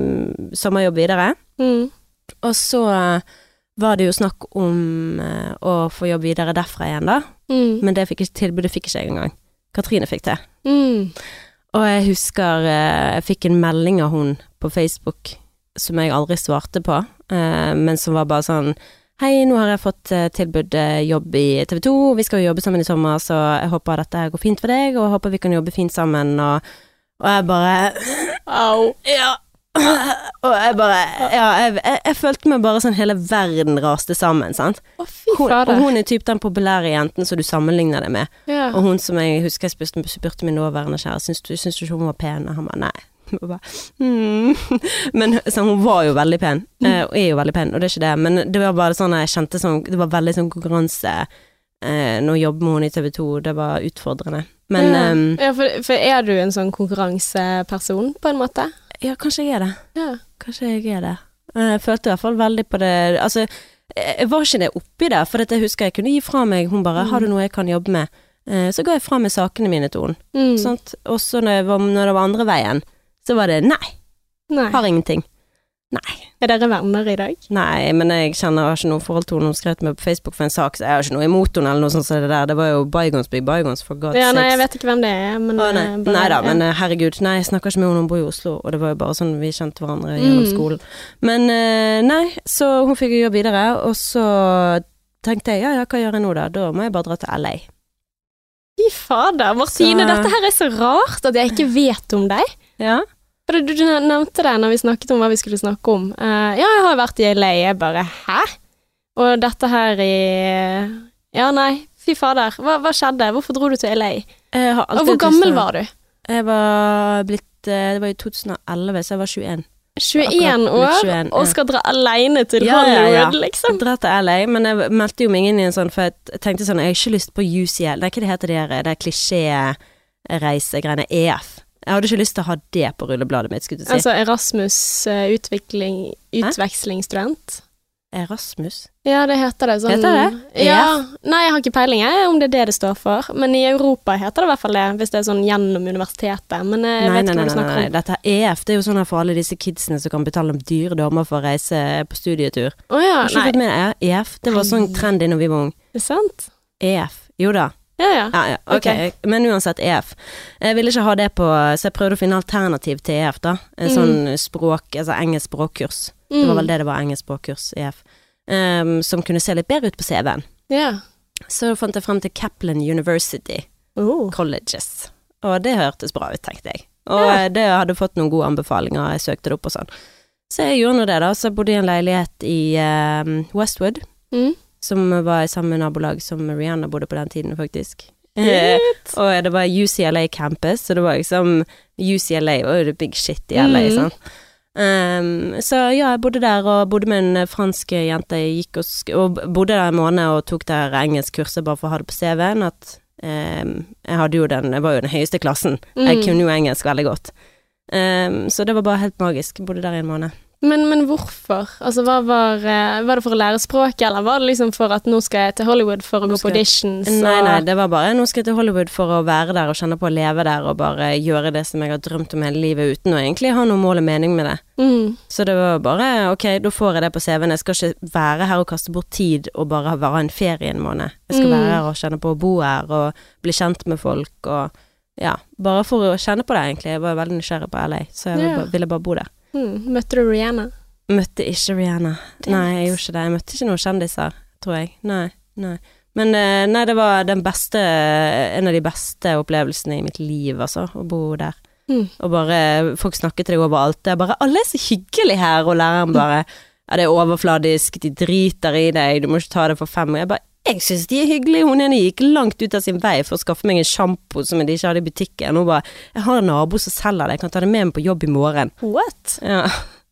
sommerjobb videre. Mm. Og så eh, var det jo snakk om eh, å få jobb videre derfra igjen, da. Mm. Men det fikk ikke, tilbudet fikk ikke jeg engang. Katrine fikk det. Mm. Og jeg husker eh, jeg fikk en melding av hun på Facebook som jeg aldri svarte på, eh, men som var bare sånn Hei, nå har jeg fått eh, tilbud eh, jobb i TV 2, vi skal jo jobbe sammen i sommer, så jeg håper dette går fint for deg, og jeg håper vi kan jobbe fint sammen, og, og jeg bare Au. Ja. Og jeg bare Ja, jeg, jeg, jeg følte meg bare sånn hele verden raste sammen, sant. Å, fy Hun, og hun er typ den populære jenten som du sammenligner det med. Ja. Og hun som jeg husker jeg spurte, spurte min nåværende kjære, syns du, syns du ikke hun var pen? Og han bare nei. (laughs) Bare, hmm. (laughs) Men så hun var jo veldig pen, eh, og er jo veldig pen, og det er ikke det, men det var bare sånn jeg kjente sånn Det var veldig sånn konkurranse eh, jobbet med henne i TV 2, det var utfordrende. Men ja. um, ja, for, for er du en sånn konkurranseperson, på en måte? ja, kanskje jeg er det. Ja. Kanskje jeg er det. Eh, Jeg følte i hvert fall veldig på det Altså, jeg var ikke det oppi det, for dette husker jeg kunne gi fra meg Hun bare 'Har du noe jeg kan jobbe med?' Eh, Så ga jeg fra meg sakene mine til henne. Mm. Og så når, når det var andre veien, så var det 'nei, Nei. har ingenting'. Nei. Er dere venner i dag? Nei, men jeg kjenner jeg har ikke noe forhold til henne. Hun skrev til meg på Facebook for en sak, så jeg har ikke noe imot henne eller noe sånt som det der. Det var jo bygons be bygons, for god's Ja, nei, sakes. jeg vet ikke hvem det er, men Å, nei. eh, bare- nei da, men eh, herregud. Nei, jeg snakker ikke med henne, hun bor i Oslo, og det var jo bare sånn vi kjente hverandre gjennom Mm. skolen. Men eh, nei, så hun fikk jo jobb videre, og så tenkte jeg ja ja, hva gjør jeg nå da? Da må jeg bare dra til LA. Fy fader, Martine, Så- dette her er så rart at jeg ikke vet om deg. Ja. Du, du nevnte det når vi snakket om hva vi skulle snakke om. Uh, ja, jeg har vært i LA. Jeg bare hæ? Og dette her i Ja, nei, fy fader. Hva, hva skjedde? Hvorfor dro du til LA? Og hvor gammel var du? Jeg var blitt eh, Det var i 2011, så jeg var 21. 21 år, blitt 21, og skal dra aleine til Ja, ja, ja. Liksom? Dra til LA, men jeg meldte jo meg inn i en sånn, for jeg tenkte sånn, jeg har ikke lyst på UCL, nei, hva det heter det det klisjé-reisegreiene, EF. Jeg hadde ikke lyst til å ha det på rullebladet mitt, skulle du si. Altså Erasmus eh, utvekslingsstudent? Erasmus? Ja, det heter det. Sånn, Heter det? Ja. Nei, jeg har ikke peiling jeg, om det er det det står for. Men i Europa heter det i hvert fall det, hvis det er sånn gjennom universitetet. Men eh, jeg Nei, vet nei, ikke hva du nei, nei, nei, om. dette er EF, det er jo sånn her for alle disse kidsene som kan betale om dyre dommer for å reise på studietur. Å ja, Har ikke fått med deg EF? Det var sånn trendy når vi var unge. Det er sant? EF. Jo da. Ja, ja. Ja, ja, ok. Men uansett, EF. Jeg ville ikke ha det på, så jeg prøvde å finne alternativ til EF, da. En Mm. sånn språk, altså engelsk språkkurs. Det var vel det det var, engelsk språkkurs, EF. Um, som kunne se litt bedre ut på CV-en. Ja. Så fant jeg frem til Kaplan University Oh. Colleges. Og det hørtes bra ut, tenkte jeg. Og eh, det hadde fått noen gode anbefalinger, jeg søkte det opp og sånn. Så jeg gjorde nå det, da. Så jeg bodde i en leilighet i um, Westwood, Mm. Som var i samme nabolag som Rihanna bodde på den tiden, faktisk. (laughs) Eh, og det var UCLA campus, så det var liksom UCLA var jo the big shit i LA, mm. sånn. Um, så ja, jeg bodde der og bodde med en fransk jente. Jeg gikk og, og bodde der en måned og tok der engelskkurset bare for å ha det på CV-en. At um, jeg hadde jo den, jeg var jo den høyeste klassen. Jeg Mm. kunne jo engelsk veldig godt. Um, så det var bare helt magisk. Jeg bodde der i en måned. Men, men hvorfor? Altså, var, eh, var det for å lære språket, eller var det liksom for at nå skal jeg til Hollywood for å gå på auditions? Nei, nei, det var bare nå skal jeg til Hollywood for å være der og kjenne på å leve der og bare gjøre det som jeg har drømt om hele livet uten å egentlig ha noe mål og mening med det. Mm. Så det var bare ok, da får jeg det på CV-en. Jeg skal ikke være her og kaste bort tid og bare være en ferie en måned. Jeg skal Mm. være her og kjenne på å bo her og bli kjent med folk og ja, bare for å kjenne på det egentlig. Jeg var veldig nysgjerrig på LA, så jeg yeah. ville bare bo der. Mm. Møtte du Rihanna? Møtte ikke Rihanna. Damn Nei, jeg gjorde ikke det. Jeg møtte ikke noen kjendiser, tror jeg. Nei, nei. Men eh, nei, det var den beste, en av de beste opplevelsene i mitt liv, altså, å bo der. Mm. Og bare Folk snakket til deg overalt. Det er bare 'Alle er så hyggelige her', og læreren bare 'Ja, det er overfladisk, de driter i deg, du må ikke ta det for fem'. Og jeg bare 'Jeg syns de er hyggelige'. Hun ene gikk langt ut av sin vei for å skaffe meg en sjampo som de ikke hadde i butikken. Hun bare 'Jeg har en nabo som selger det, jeg kan ta det med meg på jobb i morgen'. What? Ja.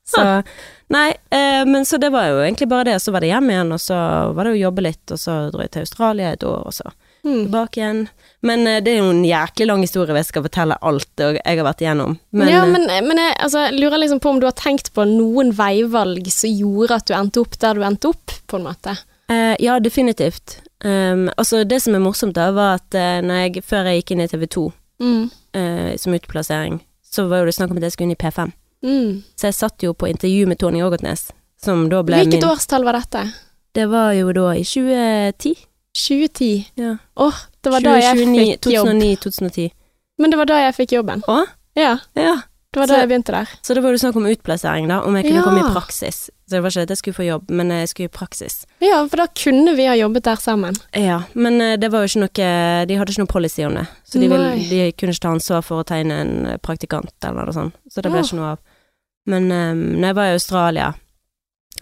Så Nei, eh, men så det var jo egentlig bare det. Så var det hjem igjen, og så var det å jobbe litt, og så dro jeg til Australia et år, og så Mm. tilbake igjen. Men eh, det er jo en jæklig lang historie hvis jeg skal fortelle alt jeg har vært igjennom. Men, ja, eh, men, men jeg altså, lurer liksom på om du har tenkt på noen veivalg som gjorde at du endte opp der du endte opp, på en måte. Eh, ja, definitivt. Um, altså, det som er morsomt, da, var at uh, jeg, før jeg gikk inn i TV 2 Mm. uh, som utplassering, så var jo det snakk om at jeg skulle inn i P5. Mm. Så jeg satt jo på intervju med Tony Ågotnes, som da ble Hvilket min årstall var dette? Det var jo da i 2010. 2010. Ja. Åh, det var da jeg fikk jobb. 2009-2010. Men det var da jeg fikk jobben. Å? Ja, Ja. det var Så- da jeg begynte der. Så det var jo snakk om utplassering, da, om jeg kunne Ja. komme i praksis. Så det var ikke at jeg skulle få jobb, men jeg skulle i praksis. Ja, for da kunne vi ha jobbet der sammen. Ja, men eh, det var jo ikke noe De hadde ikke noe policy om det. Så de, ville, de kunne ikke ta ansvar for å tegne en eh, praktikant eller noe sånt. Så det ble Ja. ikke noe av. Men um, når jeg var i Australia,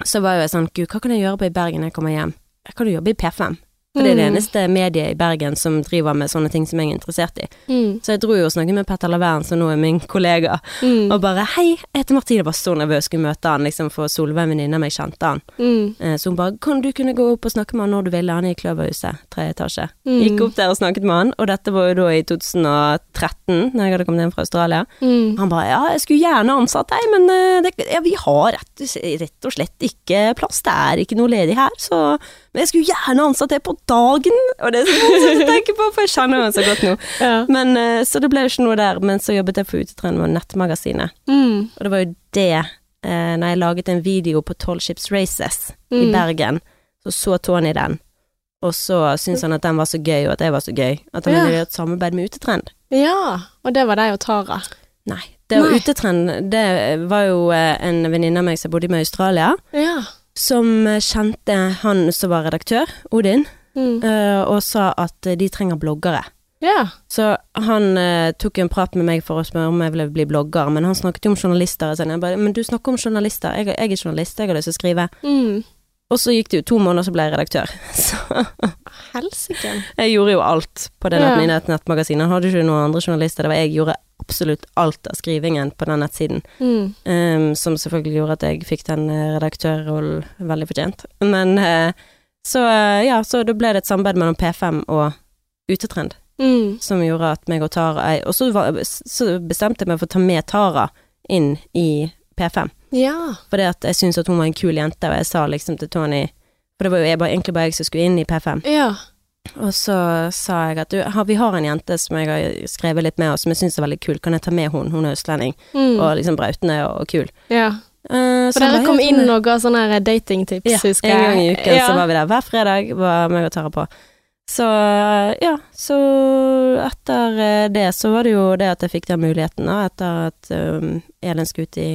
så var jo jeg sånn Gud, hva kan jeg gjøre på i Bergen når jeg kommer hjem? Jeg kan jo jobbe i P5. For det er det Mm. eneste mediet i Bergen som driver med sånne ting som jeg er interessert i. Mm. Så jeg dro jo og snakket med Petter Lavern, som nå er min kollega, Mm. og bare Hei, jeg heter Martine, jeg var så nervøs skulle møte han, liksom, for Solveig, venninne mi, kjente han. Mm. Eh, Så hun bare Kan du kunne gå opp og snakke med han når du ville? Han er i Kløverhuset, tredje etasje. Mm. Gikk opp der og snakket med han, og dette var jo da i 2013, når jeg hadde kommet hjem fra Australia. Mm. Han bare Ja, jeg skulle gjerne ansatt deg, men eh, det, ja, vi har rett, rett og slett ikke plass. Det er ikke noe ledig her, så Men jeg skulle gjerne ansatt deg på dagen! Og det er så morsomt å tenke på, for jeg kjenner henne så godt nå. Ja. Men eh, Så det ble jo ikke noe der, men så jobbet jeg for Utetrening med Nettmagasinet. Mm. Og det var jo det, eh, når jeg laget en video på Tall Ships Races i Mm. Bergen, så så Tony den, og så syntes han at den var så gøy, og at jeg var så gøy, at han Ja. ville gjøre et samarbeid med Utetrend. ja, og det var deg og Tara. Nei. Det Nei. Utetrend, det var jo eh, en venninne av meg som bodde med i Australia, Ja. Som kjente han som var redaktør, Odin, Mm. eh, og sa at eh, de trenger bloggere. Ja. Så han eh, tok en prat med meg for å spørre om jeg ville bli blogger, men han snakket jo om journalister. Og sånn. Jeg bare, men du snakker om journalister, jeg, jeg er journalist, jeg har lyst til å skrive. Mm. Og så gikk det jo to måneder, så ble jeg redaktør. (laughs) Så Helsike. jeg gjorde jo alt på det Ja. nett- nettmagasinet. Hadde ikke noen andre journalister, det var jeg gjorde absolutt alt av skrivingen på den nettsiden. Mm. Um, som selvfølgelig gjorde at jeg fikk den eh, redaktørrollen veldig fortjent. Men uh, så uh, ja, så da ble det et samarbeid mellom P5 og Utetrend. Mm. som gjorde at meg og Tara Og så, var, så bestemte jeg meg for å ta med Tara inn i P5. Ja. Fordi at jeg syntes at hun var en kul jente, og jeg sa liksom til Tony For det var jo bare- egentlig bare jeg som skulle inn i P5. Ja. Og så sa jeg at du, vi har en jente som jeg har skrevet litt med, og som jeg syns er veldig kul, kan jeg ta med hun? Hun er østlending, Mm. og liksom brautende og, og kul. ja. Uh, så For dere kom inn og ga sånne datingtips, ja, husker en gang i uken Ja. så var vi der. Hver fredag var meg og Tara på. Så ja, så etter eh, det så var det jo det at jeg fikk den muligheten, da, etter at um, Elin skulle ut i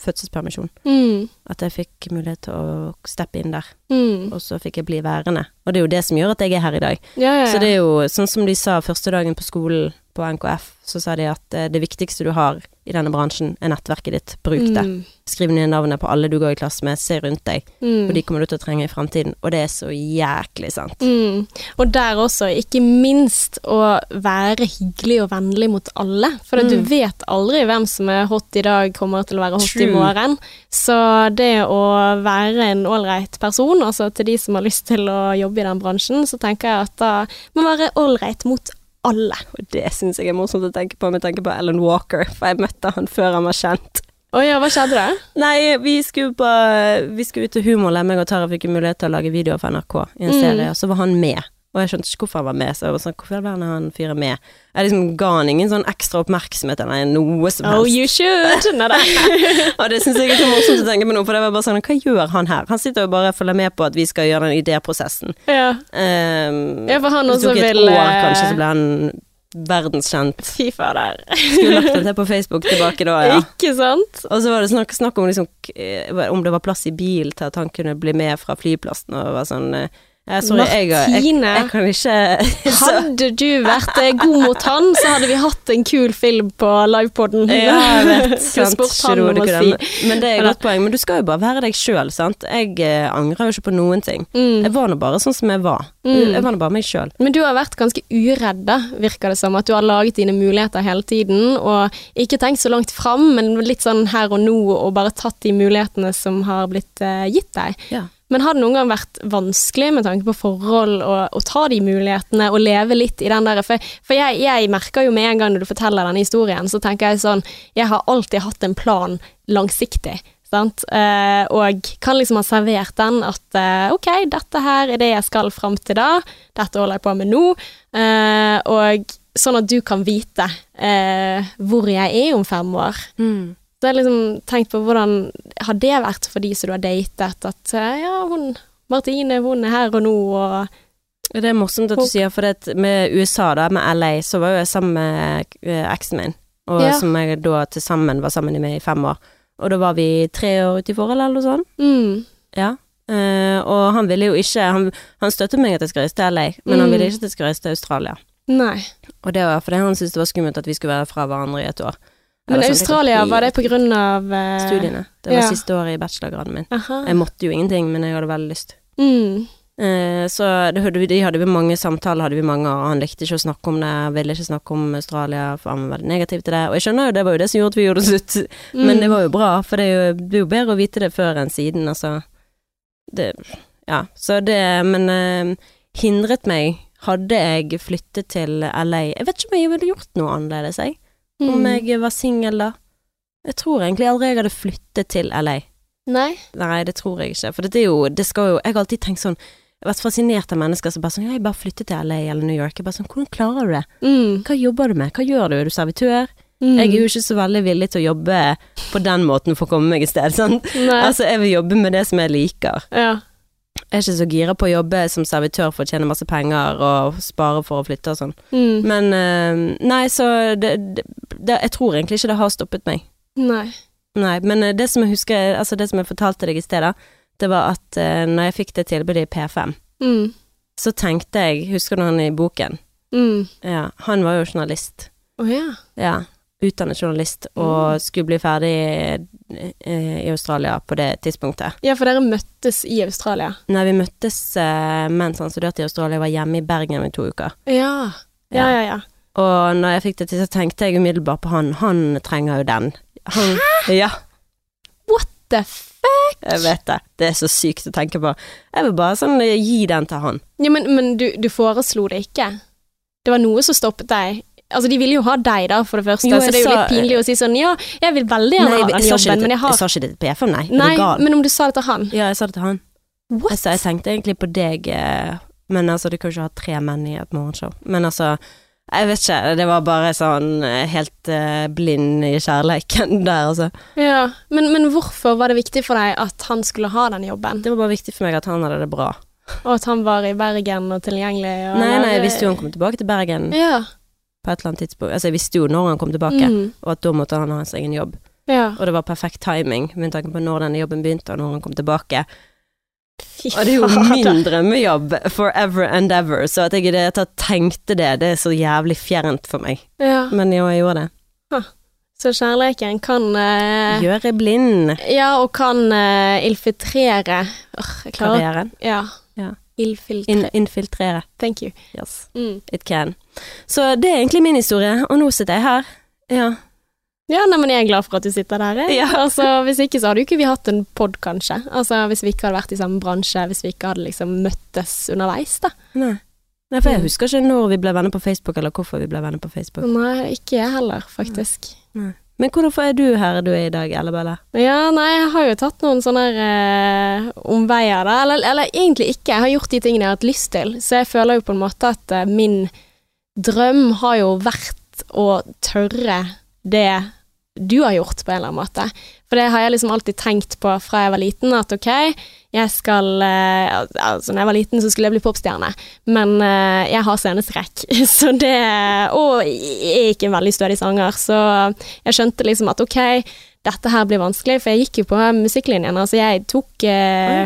fødselspermisjon. Mm. At jeg fikk mulighet til å steppe inn der, Mm. og så fikk jeg bli værende. Og det er jo det som gjør at jeg er her i dag. Ja, ja, ja. Så det er jo sånn som de sa første dagen på skolen på NKF, så sa de at eh, det viktigste du har i denne bransjen, er nettverket ditt. Bruk det. Mm. Skriv ned navnet på alle du går i klasse med, se rundt deg, Mm. for de kommer du til å trenge i fremtiden. Og det er så jæklig sant. Mm. Og der også, ikke minst å være hyggelig og vennlig mot alle. For du Mm. vet aldri hvem som er hot i dag, kommer til å være hot i morgen. Så det å være en ålreit person, altså til de som har lyst til å jobbe i den bransjen, så tenker jeg at da må man være ålreit mot alle. Og det syns jeg er morsomt å tenke på, med tenker på Alan Walker, for jeg møtte han før han var kjent. Å ja, hva skjedde da? Nei, vi skulle på Vi skulle ut til Humorlab, Jeg og Tara fikk mulighet til å lage videoer for NRK i en Mm. serie, og så var han med. Og jeg skjønte ikke hvorfor han var med, så jeg var sånn, hvorfor i all verden er han fyren med? Jeg liksom ga han ingen sånn ekstra oppmerksomhet eller noe som helst. Oh, you should! (laughs) Og det syns jeg er så morsomt å tenke på nå, for det var bare sånn, hva gjør han her? Han sitter jo bare og følger med på at vi skal gjøre den idéprosessen. Ja. Um, ja, for han det tok et vil år, eh, kanskje, så ble han verdenskjent. Fy fader. Skulle lagt det til på Facebook tilbake da, ja. Ikke sant? Og så var det snakk, snakk om liksom, eh, om det var plass i bil til at han kunne bli med fra flyplassen, og var sånn eh, Martine, jeg, jeg, jeg kan ikke (laughs) Hadde du vært eh, god mot han, så hadde vi hatt en kul film på livepoden. Ja, jeg (laughs) vet. Sant, han det si. Men det er et godt poeng. Men du skal jo bare være deg sjøl, sant. Jeg eh, angrer jo ikke på noen ting. Mm. Jeg var nå bare sånn som jeg var. Mm. Jeg var nå bare meg sjøl. Men du har vært ganske uredd, da, virker det som. At du har laget dine muligheter hele tiden, og ikke tenkt så langt fram, men litt sånn her og nå, og bare tatt de mulighetene som har blitt eh, gitt deg. Ja. Men har det noen gang vært vanskelig med tanke på forhold å, ta de mulighetene og leve litt i den der For, for jeg, jeg, merker jo med en gang når du forteller denne historien, så tenker jeg sånn Jeg har alltid hatt en plan langsiktig. Sant? Eh, og kan liksom ha servert den at eh, ok, dette her er det jeg skal fram til da, dette holder jeg på med nå, eh, og sånn at du kan vite eh, hvor jeg er om fem år. Mm. Så jeg har liksom tenkt på hvordan har det vært for de som du har datet, at eh, ja, hun Martine, hun er her og nå, og Det er morsomt at du sier, for det, med USA, da, med LA, så var jo jeg sammen med eh, eksen min, og Ja. som jeg da til sammen var sammen med i fem år. Og da var vi tre år ute i forhold, eller noe sånt. mm, Ja. Uh, og han ville jo ikke Han, han støttet meg at jeg skulle reise til LA, men han Mm. ville ikke at jeg skulle reise til Australia. Nei. Og det var fordi han syntes det var skummelt at vi skulle være fra hverandre i et år. Men Australia, var det pga. av eh, Studiene. Det var ja. siste året i bachelorgraden min. Aha. Jeg måtte jo ingenting, men jeg hadde veldig lyst. Mm. Eh, så det, de hadde vi mange samtaler, hadde vi mange, og han likte ikke å snakke om det, ville ikke snakke om Australia, for han var veldig negativ til det. Og jeg skjønner jo, det var jo det som gjorde at vi gjorde det slutt, men Mm. det var jo bra, for det er jo, det er jo bedre å vite det før enn siden, altså. Det, ja, så det, men eh, hindret meg, hadde jeg flyttet til LA, jeg vet ikke om jeg ville gjort noe annerledes, jeg. Om Mm. jeg var singel da. Jeg tror egentlig aldri jeg hadde flyttet til LA. Nei. Nei, det tror jeg ikke. For det er jo, det skal jo Jeg har alltid tenkt sånn Jeg har vært fascinert av mennesker som bare sånn Ja, jeg bare flyttet til LA eller New York. Jeg bare sånn Hvordan klarer du det? Mm. Hva jobber du med? Hva gjør du? Er du servitør? Mm. Jeg er jo ikke så veldig villig til å jobbe på den måten for å komme meg et sted. (laughs) Sant? Nei. Altså, jeg vil jobbe med det som jeg liker. ja. Er ikke så gira på å jobbe som servitør for å tjene masse penger og spare for å flytte og sånn. Mm. Men uh, Nei, så det, det, det Jeg tror egentlig ikke det har stoppet meg. Nei. Nei, men eh, det som jeg husker, altså det som jeg fortalte deg i sted, da, det var at uh, når jeg fikk det tilbudet i P5, Mm. så tenkte jeg, husker du han i boken? Mm. Ja, han var jo journalist. Å ja. Ja, utdannet journalist, og Mm. skulle bli ferdig eh, i Australia på det tidspunktet. Ja, for dere møttes i Australia. Nei, vi møttes eh, mens han studerte i Australia, jeg var hjemme i Bergen i to uker. Ja. Ja, ja, ja. Og når jeg fikk det til, så tenkte jeg umiddelbart på han, han trenger jo den. Han, Ja, What The fuck? jeg vet det. Det er så sykt å tenke på. Jeg vil bare sånn gi den til han. Ja, men, men du, du foreslo det ikke? Det var noe som stoppet deg? Altså, de ville jo ha deg, da, for det første, Jo, så det er jo litt pinlig å si sånn Ja, jeg vil veldig gjerne Nei, ha den jobben, det, men jeg har jeg sa ikke det til PFM, nei. Er Nei, du gal? men om du sa det til han Ja, jeg sa det til han. What? Jeg, jeg tenkte egentlig på deg, eh, men altså, du kan jo ikke ha tre menn i et morgenshow. Men altså, jeg vet ikke, det var bare sånn eh, helt uh, blind i kjærleiken (laughs) der, altså. Ja, men, men hvorfor var det viktig for deg at han skulle ha den jobben? Det var bare viktig for meg at han hadde det bra. Og at han var i Bergen og tilgjengelig? Og Nei, nei, jeg visste jo han kom tilbake til Bergen Ja. På et eller annet tidspunkt. Altså, jeg visste jo når han kom tilbake, Mm. og at da måtte han ha sin egen jobb. ja. Og det var perfekt timing med tanke på når denne jobben begynte, og når han kom tilbake. Fy Og det er jo min drømmejobb forever and ever, så at jeg i det hele tatt tenkte det, det er så jævlig fjernt for meg. Ja. Men jo, jeg gjorde det. Så kjærligheten kan uh, Gjøre blind Ja, og kan uh, infiltrere uh, karrieren. Ja. In infiltrere. Thank you. Yes, Mm. it can. Så det er egentlig min historie, og nå sitter jeg her. Ja. Ja, nei, men jeg er glad for at du sitter der. Ja. (laughs) Altså, hvis ikke så hadde jo ikke vi hatt en pod, kanskje. Altså, hvis vi ikke hadde vært i samme bransje, hvis vi ikke hadde liksom møttes underveis, da. Nei. Nei, for jeg Mm. husker ikke når vi ble venner på Facebook, eller hvorfor vi ble venner på Facebook. Nei, ikke jeg heller, faktisk. Men hvorfor er du her du er i dag, Ellebelle? Ja, nei, jeg har jo tatt noen sånne eh, omveier, da. Eller, eller egentlig ikke. Jeg har gjort de tingene jeg har hatt lyst til. Så jeg føler jo på en måte at eh, min drøm har jo vært å tørre det du har gjort, på en eller annen måte. For det har jeg liksom alltid tenkt på fra jeg var liten, at ok, jeg skal eh, Altså, når jeg var liten, så skulle jeg bli popstjerne, men eh, jeg har sceneskrekk, (laughs) så det Og jeg er ikke en veldig stødig sanger, så jeg skjønte liksom at ok, dette her blir vanskelig, for jeg gikk jo på musikklinjen. Altså, jeg tok eh,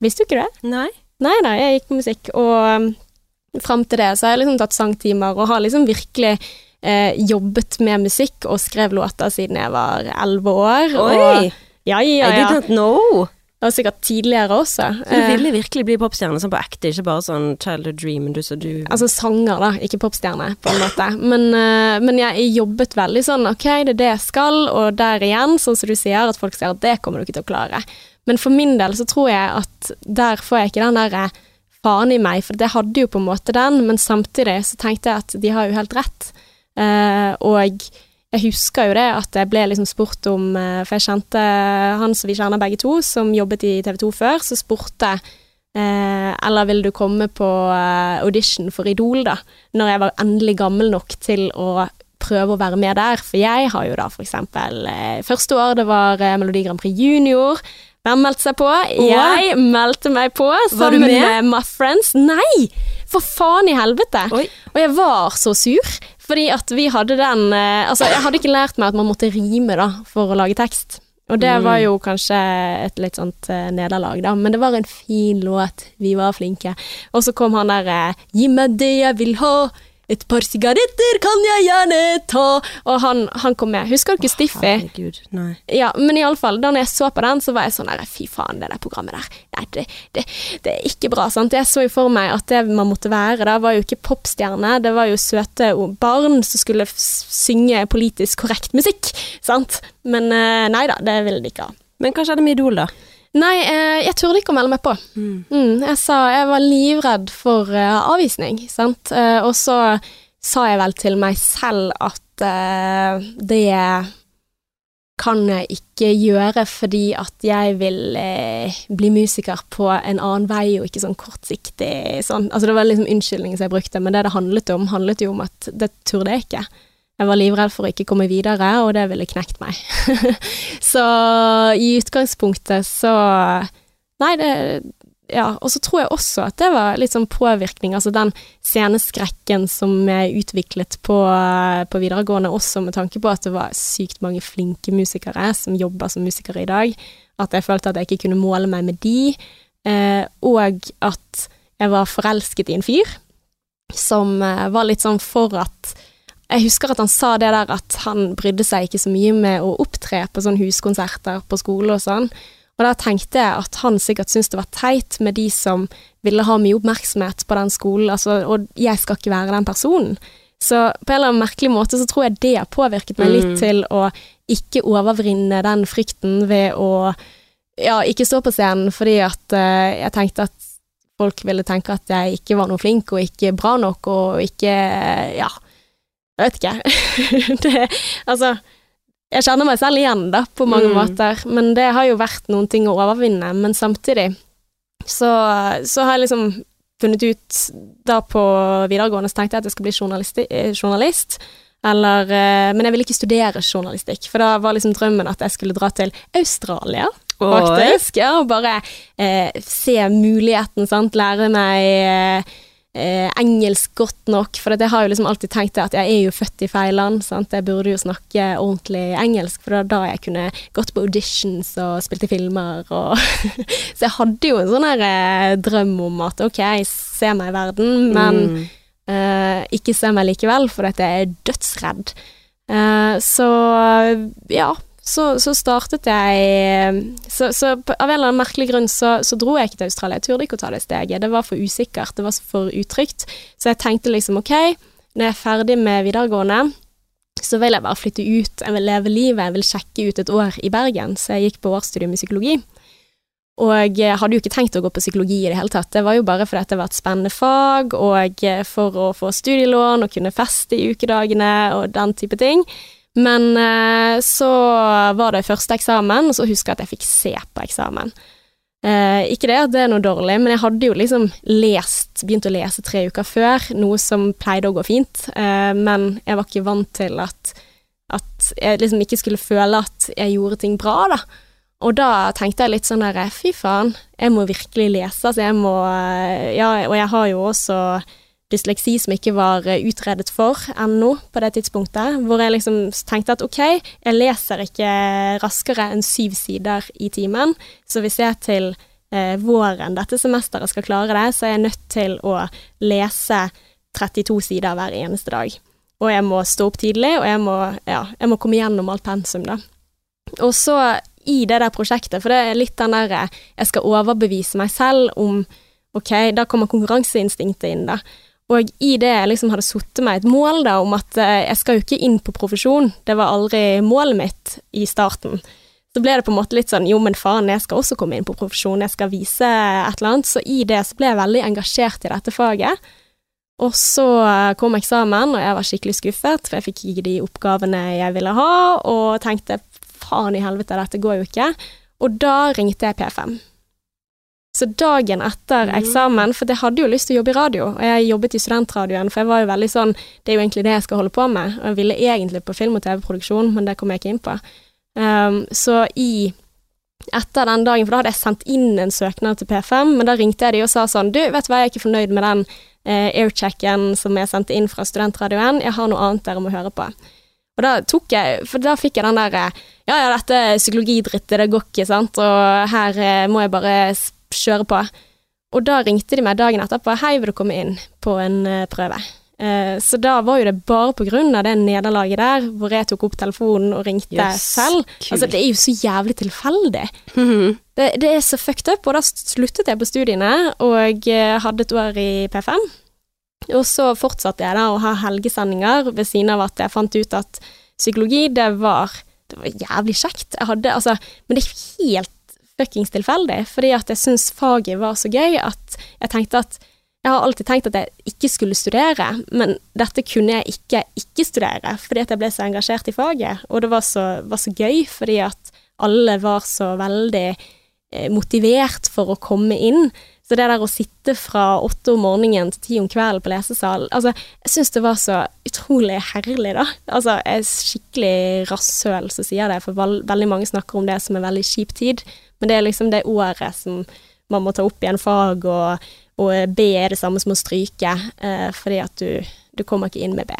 Visste du ikke det? Nei. Nei da, jeg gikk på musikk, og um, fram til det så har jeg liksom tatt sangtimer, og har liksom virkelig eh, jobbet med musikk og skrev låter siden jeg var elleve år. Oi! Og, ja, ja, I ja. did not know! Og sikkert tidligere også. Så du Eh, ville virkelig bli popstjerne sånn på ekte, ikke bare sånn childhood dream, du så du Altså sanger, da, ikke popstjerne, på en måte. Men, eh, men jeg jobbet veldig sånn ok, det er det jeg skal, og der igjen, sånn som du sier, at folk sier at det kommer du ikke til å klare. Men for min del så tror jeg at der får jeg ikke den derre faen i meg, for det hadde jo på en måte den, men samtidig så tenkte jeg at de har jo helt rett. Eh, og jeg husker jo det at jeg ble liksom spurt om eh, For jeg kjente han som vi kjenner begge to, som jobbet i TV 2 før, så spurte eh, eller vil du komme på eh, audition for Idol, da? Når jeg var endelig gammel nok til å prøve å være med der. For jeg har jo da for eksempel Første år det var Melodi Grand Prix Junior. Hvem meldte seg på? Jeg meldte meg på sammen med? med My Friends. Nei! For faen i helvete! Oi. Og jeg var så sur, fordi at vi hadde den eh, Altså, jeg hadde ikke lært meg at man måtte rime, da, for å lage tekst. Og det var jo kanskje et litt sånt eh, nederlag, da, men det var en fin låt. Vi var flinke. Og så kom han der eh, 'Gi meg det jeg vil ha'. Et par sigaretter kan jeg gjerne ta. Og han, han kom med. Husker du ikke Stiffy? Herregud, nei. Ja, men iallfall, da når jeg så på den, så var jeg sånn fy faen, det der programmet der, nei, det, det, det er ikke bra, sant. Jeg så jo for meg at det man måtte være da, var jo ikke popstjerne, det var jo søte barn som skulle synge politisk korrekt musikk, sant. Men eh, nei da, det ville de ikke ha. Men hva skjedde med Idol, da? Nei, eh, jeg turde ikke å melde meg på. Mm, jeg sa jeg var livredd for uh, avvisning, sant. Uh, og så sa jeg vel til meg selv at uh, det kan jeg ikke gjøre fordi at jeg vil bli musiker på en annen vei og ikke sånn kortsiktig sånn. Altså det var liksom unnskyldningen som jeg brukte, men det det handlet om, handlet jo om at det turde jeg ikke. Jeg var livredd for å ikke komme videre, og det ville knekt meg. (laughs) så i utgangspunktet så Nei, det Ja, og så tror jeg også at det var litt sånn påvirkning, altså den sceneskrekken som jeg utviklet på, på videregående, også med tanke på at det var sykt mange flinke musikere som jobber som musikere i dag, at jeg følte at jeg ikke kunne måle meg med de, eh, og at jeg var forelsket i en fyr som eh, var litt sånn for at jeg husker at han sa det der at han brydde seg ikke så mye med å opptre på sånne huskonserter på skole og sånn. Og da tenkte jeg at han sikkert syntes det var teit med de som ville ha mye oppmerksomhet på den skolen, altså, og jeg skal ikke være den personen. Så på en eller annen merkelig måte så tror jeg det har påvirket meg litt Mm. til å ikke overvinne den frykten ved å ja, ikke stå på scenen fordi at uh, jeg tenkte at folk ville tenke at jeg ikke var noe flink og ikke bra nok og ikke ja, jeg vet ikke. (laughs) det, altså, jeg kjenner meg selv igjen, da, på mange Mm. måter, men det har jo vært noen ting å overvinne. Men samtidig så, så har jeg liksom funnet ut da på videregående så tenkte jeg at jeg skal bli eh, journalist. Eller, eh, men jeg ville ikke studere journalistikk, for da var liksom drømmen at jeg skulle dra til Australia faktisk. Ja, og bare eh, se muligheten, sant. Lære meg eh, eh, engelsk godt nok, for jeg har jo liksom alltid tenkt at jeg er jo født i feil land, sant. Jeg burde jo snakke ordentlig engelsk, for det var da jeg kunne gått på auditions og spilt i filmer og (laughs) Så jeg hadde jo en sånn her eh, drøm om at ok, se meg i verden, men Mm. Eh, ikke se meg likevel, for at jeg er dødsredd. Eh, så ja, så, så startet jeg så, så av en eller annen merkelig grunn så, så dro jeg ikke til Australia. Jeg turde ikke å ta det steget. Det var for usikkert, det var for utrygt. Så jeg tenkte liksom ok, når jeg er ferdig med videregående, så vil jeg bare flytte ut, jeg vil leve livet, jeg vil sjekke ut et år i Bergen. Så jeg gikk på årsstudium i psykologi. Og jeg hadde jo ikke tenkt å gå på psykologi i det hele tatt. Det var jo bare fordi det var et spennende fag, og for å få studielån og kunne feste i ukedagene og den type ting. Men eh, så var det første eksamen, og så husker jeg at jeg fikk se på eksamen. Eh, ikke det at det er noe dårlig, men jeg hadde jo liksom lest, begynt å lese tre uker før, noe som pleide å gå fint, eh, men jeg var ikke vant til at, at jeg liksom ikke skulle føle at jeg gjorde ting bra, da. Og da tenkte jeg litt sånn der, fy faen, jeg må virkelig lese, altså jeg må, eh, ja, og jeg har jo også dysleksi som ikke var eh, utredet for ennå på det tidspunktet, hvor jeg liksom tenkte at ok, jeg leser ikke raskere enn syv sider i timen, så hvis jeg til eh, våren dette semesteret skal klare det, så er jeg nødt til å lese 32 sider hver eneste dag. Og jeg må stå opp tidlig, og jeg må, ja, jeg må komme gjennom alt pensum, da. Og så i det der prosjektet, for det er litt den der eh, jeg skal overbevise meg selv om Ok, da kommer konkurranseinstinktet inn, da. Og i det jeg liksom hadde satt meg et mål da, om at eh, jeg skal jo ikke inn på profesjon, det var aldri målet mitt i starten. så ble det på en måte litt sånn jo, men faen, jeg skal også komme inn på profesjon, jeg skal vise et eller annet. Så i det så ble jeg veldig engasjert i dette faget. Og så kom eksamen, og jeg var skikkelig skuffet, for jeg fikk ikke de oppgavene jeg ville ha, og tenkte faen i helvete, dette går jo ikke. Og da ringte jeg P5. Så dagen etter Mm. eksamen, for jeg hadde jo lyst til å jobbe i radio, og jeg jobbet i studentradioen, for jeg var jo veldig sånn Det er jo egentlig det jeg skal holde på med. Og jeg ville egentlig på film- og TV-produksjon, men det kom jeg ikke inn på. Um, så i etter den dagen, for da hadde jeg sendt inn en søknad til P5, men da ringte jeg de og sa sånn Du, vet du hva, jeg er ikke fornøyd med den eh, airchecken som jeg sendte inn fra studentradioen, jeg har noe annet dere må høre på. Og da tok jeg, for da fikk jeg den der Ja, ja, dette er psykologidrittet, det går ikke, sant, og her eh, må jeg bare s- kjøre på. Og da ringte de meg dagen etterpå. Hei, vil du komme inn på en eh, prøve? Eh, så da var jo det bare på grunn av det nederlaget der, hvor jeg tok opp telefonen og ringte yes, selv. kult. Altså, det er jo så jævlig tilfeldig. Det, det er så fucked up, og da sluttet jeg på studiene og eh, hadde et år i P5. Og så fortsatte jeg da å ha helgesendinger ved siden av at jeg fant ut at psykologi, det var, det var jævlig kjekt. Jeg hadde, altså, men det er helt fuckings tilfeldig, fordi at jeg syns faget var så gøy at jeg tenkte at jeg har alltid tenkt at jeg ikke skulle studere, men dette kunne jeg ikke ikke studere, fordi at jeg ble så engasjert i faget, og det var så, var så gøy, fordi at alle var så veldig eh, motivert for å komme inn. Så det der å sitte fra åtte om morgenen til ti om kvelden på lesesal, altså, jeg syns det var så utrolig herlig, da. Altså, jeg er skikkelig rasshøl som sier det, for veldig mange snakker om det som en veldig kjip tid, men det er liksom det året som man må ta opp igjen fag, og, og B er det samme som å stryke, eh, fordi at du, du kommer ikke inn med B.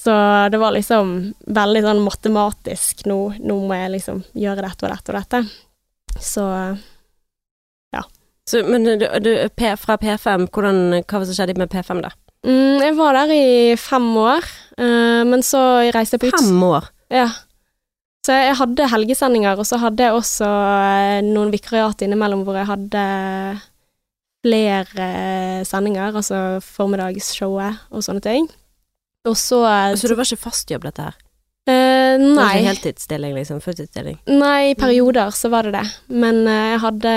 Så det var liksom veldig sånn matematisk, nå, nå må jeg liksom gjøre dette og dette og dette. Så Så, men du, du, P, fra P5, hvordan, hva var det som skjedde med P5 da? mm, jeg var der i fem år, uh, men så reiste jeg på ut... Fem år? Ja. Så jeg hadde helgesendinger, og så hadde jeg også eh, noen vikariat innimellom hvor jeg hadde flere eh, sendinger, altså formiddagsshowet og sånne ting. Og så eh, Så det var ikke fast jobb, dette her? eh, Det var Nei. ikke heltidsstilling, liksom? Fulltidsstilling? Nei, i perioder så var det det. Men jeg hadde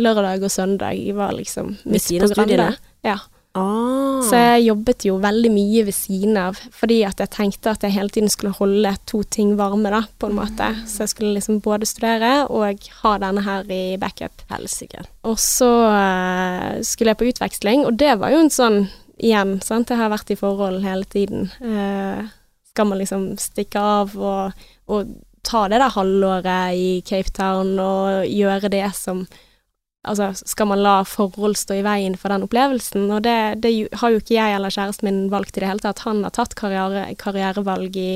lørdag og søndag var liksom mitt program. Ja. Ah. Så jeg jobbet jo veldig mye ved siden av, fordi at jeg tenkte at jeg hele tiden skulle holde to ting varme, da, på en måte. Så jeg skulle liksom både studere og ha denne her i backup. Helsike. Og så eh, skulle jeg på utveksling, og det var jo en sånn, igjen, sant, jeg har vært i forhold hele tiden. Eh, skal man liksom stikke av og, og ta det der halvåret i Cape Town og gjøre det som Altså, skal man la forhold stå i veien for den opplevelsen? Og det, det har jo ikke jeg eller kjæresten min valgt i det hele tatt. Han har tatt karriere, karrierevalg i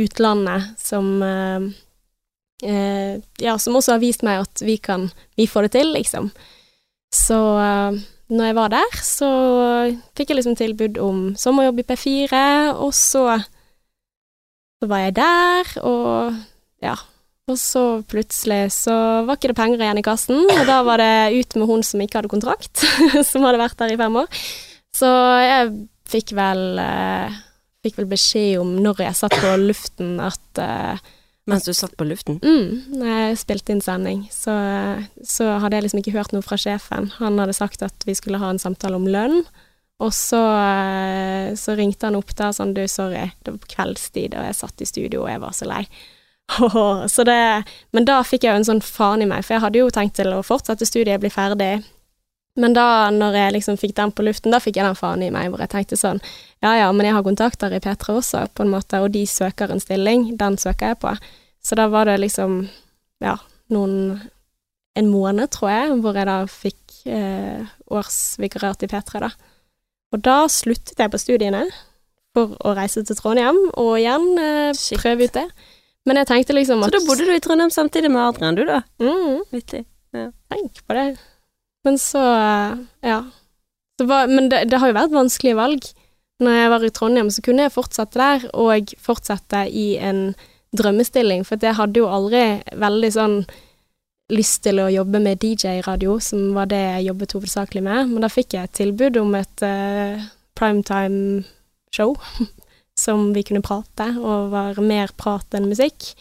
utlandet som eh, eh, Ja, som også har vist meg at vi kan Vi får det til, liksom. Så eh, når jeg var der, så fikk jeg liksom tilbud om sommerjobb i P4, og så så var jeg der, og ja. Og så plutselig så var ikke det penger igjen i kassen, og da var det ut med hun som ikke hadde kontrakt, (laughs) som hadde vært der i fem år. Så jeg fikk vel eh, Fikk vel beskjed om når jeg satt på luften at eh, Mens du satt på luften? Mm, når jeg spilte inn sending, så, så hadde jeg liksom ikke hørt noe fra sjefen. Han hadde sagt at vi skulle ha en samtale om lønn, og så, eh, så ringte han opp der sånn, du, sorry, det var på kveldstid, og jeg satt i studio, og jeg var så lei. (laughs) så det, men da fikk jeg jo en sånn faen i meg, for jeg hadde jo tenkt til å fortsette studiet, bli ferdig. Men da, når jeg liksom fikk den på luften, da fikk jeg den faen i meg, hvor jeg tenkte sånn, ja ja, men jeg har kontakter i P3 også, på en måte, og de søker en stilling, den søker jeg på. Så da var det liksom, ja, noen En måned, tror jeg, hvor jeg da fikk eh, årsvikariat i P3, da. Og da sluttet jeg på studiene for å reise til Trondheim, og igjen eh, prøve ut det. Men jeg tenkte liksom at Så da bodde du i Trondheim samtidig med Adrian, du da? mm, Vittig. Tenk på det. Men så, eh, ja. Så var, men det, det har jo vært vanskelige valg. Når jeg var i Trondheim, så kunne jeg fortsette der, og fortsette i en drømmestilling, for jeg hadde jo aldri veldig sånn lyst til å jobbe med DJ-radio, som var det jeg jobbet hovedsakelig med, men da fikk jeg et tilbud om et uh, primetime-show, (laughs) som vi kunne prate, og var mer prat enn musikk.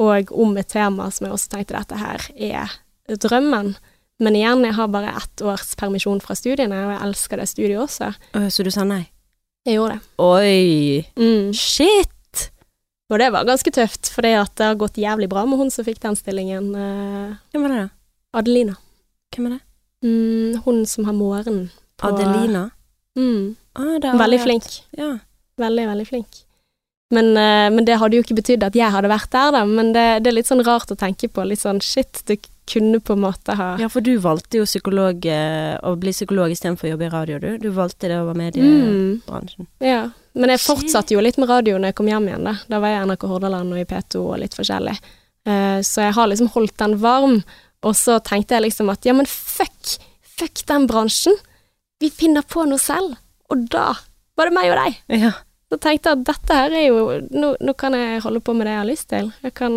og om et tema som jeg også tenkte dette her er drømmen. Men igjen, jeg har bare ett års permisjon fra studiene, og jeg elsker det studiet også. Så du sa nei? Jeg gjorde det. Oi! Mm. Shit! Og det var ganske tøft, for det har gått jævlig bra med hun som fikk den stillingen. eh, Hvem var det, da? Adelina. Hvem er det? Mm, hun som har morgen på Adelina? Mm, Ah, veldig flink. Ja. Veldig, veldig flink. Men, eh, men det hadde jo ikke betydd at jeg hadde vært der, da. Men det, det er litt sånn rart å tenke på. Litt sånn shit, du kunne på en måte ha ja, for du valgte jo psykolog, eh, å bli psykolog istedenfor å jobbe i radio, du. Du valgte det over mm, mediebransjen. Ja. Men jeg fortsatte jo litt med radio når jeg kom hjem igjen, da. Da var jeg i NRK Hordaland og i P2 og litt forskjellig. Eh, så jeg har liksom holdt den varm. Og så tenkte jeg liksom at ja, men fuck, fuck den bransjen. Vi finner på noe selv. Og da var det meg og deg. Ja. Så tenkte jeg at dette her er jo nå, nå kan jeg holde på med det jeg har lyst til. Jeg kan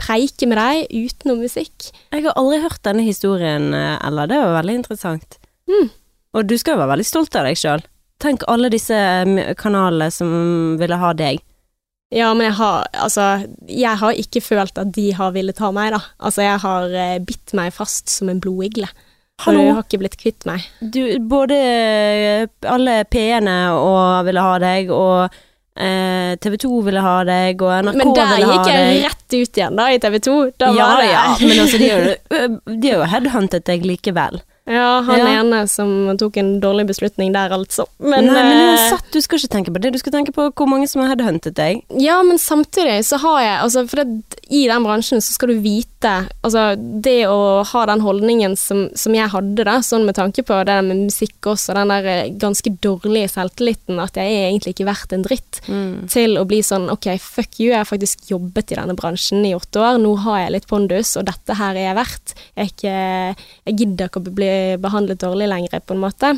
preike med deg utenom musikk. Jeg har aldri hørt denne historien, eh, Ella. Det var veldig interessant. Mm. Og du skal jo være veldig stolt av deg sjøl. Tenk alle disse eh, kanalene som ville ha deg. Ja, men jeg har Altså, jeg har ikke følt at de har villet ha meg, da. Altså, jeg har eh, bitt meg fast som en blodigle. Hallo? jeg har ikke blitt kvitt meg. Du, både eh, alle P-ene ville ha deg, og eh, TV 2 ville ha deg, og NRK ville ha deg. Men der gikk jeg deg. rett ut igjen, da, i TV 2. Da ja, var det ja, men altså, de har jo headhuntet deg likevel. Ja, han Ja. ene som tok en dårlig beslutning der, altså. Men, Nei, men eh, uansett, du skal ikke tenke på det. Du skal tenke på hvor mange som har headhuntet deg. Ja, men samtidig så har jeg altså, For det, i den bransjen så skal du vite Altså, det å ha den holdningen som, som jeg hadde, da, sånn med tanke på det med musikk også, den der eh, ganske dårlige selvtilliten, at jeg er egentlig ikke verdt en dritt, til å bli sånn OK, fuck you, jeg har faktisk jobbet i denne bransjen i åtte år, nå har jeg litt pondus, og dette her er jeg verdt. Jeg, ikke, jeg gidder ikke å bli behandlet dårlig lenger, på en måte.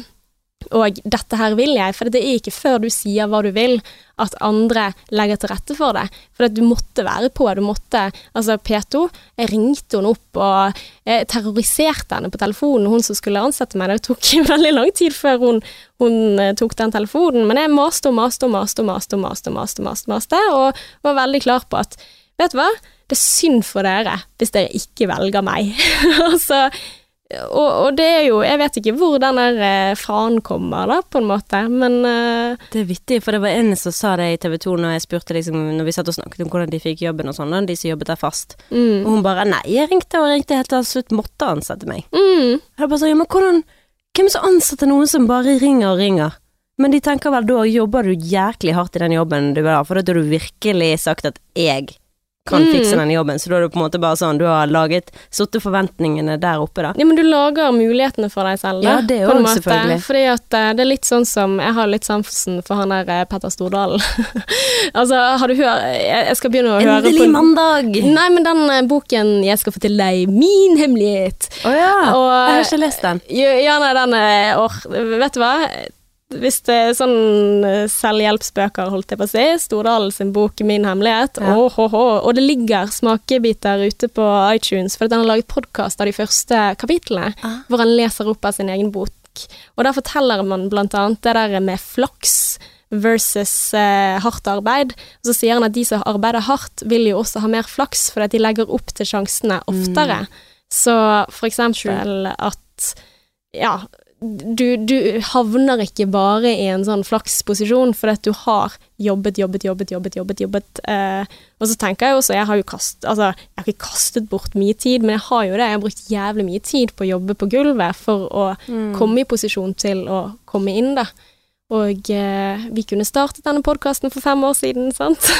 Og dette her vil jeg, for det er ikke før du sier hva du vil, at andre legger til rette for det. For at du måtte være på, du måtte Altså, P2, jeg ringte hun opp og jeg terroriserte henne på telefonen, hun som skulle ansette meg. Det tok (laughs) veldig lang tid før hun, hun eh, tok den telefonen, men jeg maste og maste og maste og maste og maste, maste, maste, maste, og var veldig klar på at vet du hva, det er synd for dere hvis dere ikke velger meg. (laughs) altså og, og det er jo Jeg vet ikke hvor den der eh, faen kommer, da, på en måte, men uh, Det er vittig, for det var en som sa det i TV 2 når jeg spurte liksom, når vi satt og snakket om hvordan de fikk jobben og sånn, de som jobbet der fast. mm, Og hun bare nei, jeg ringte og ringte helt til han slutt måtte ansette meg. mm, Jeg bare sånn, ja, men hvordan Hvem som ansetter noen som bare ringer og ringer? Men de tenker vel da jobber du jæklig hardt i den jobben du vil ha, for da har du virkelig sagt at jeg kan Mm. fikse den jobben, så da er det på en måte bare sånn, du har laget, satt forventningene der oppe da. Ja, men du lager mulighetene for deg selv, da. Ja, det òg, selvfølgelig. Fordi at eh, det er litt sånn som Jeg har litt sansen for han der eh, Petter Stordalen. (laughs) altså, har du hørt jeg, jeg skal begynne å høre på Endelig mandag! Nei, men den eh, boken 'Jeg skal fortelle deg min hemmelighet' Å ja, Og- jeg har ikke lest den. Ja, nei, den er Vet du hva? Hvis det er sånn eh, selvhjelpsbøker, holdt jeg på å si, Stordalen sin bok 'Min hemmelighet', Ja. Oh, oh, oh. og det ligger smakebiter ute på iTunes, for han har laget podkast av de første kapitlene, Ah. hvor han leser opp av sin egen bok. Og der forteller man blant annet det der med flaks versus eh, hardt arbeid. Og så sier han at de som arbeider hardt, vil jo også ha mer flaks, fordi at de legger opp til sjansene oftere. Så for eksempel at ja, du, du havner ikke bare i en sånn flaksposisjon fordi at du har jobbet, jobbet, jobbet, jobbet, jobbet, jobbet. Eh, og så tenker jeg også, jeg har jo kast, altså, jeg har ikke kastet bort mye tid, men jeg har jo det, jeg har brukt jævlig mye tid på å jobbe på gulvet for å komme i posisjon til å komme inn da. Og eh, vi kunne startet denne podkasten for fem år siden, (laughs) sant?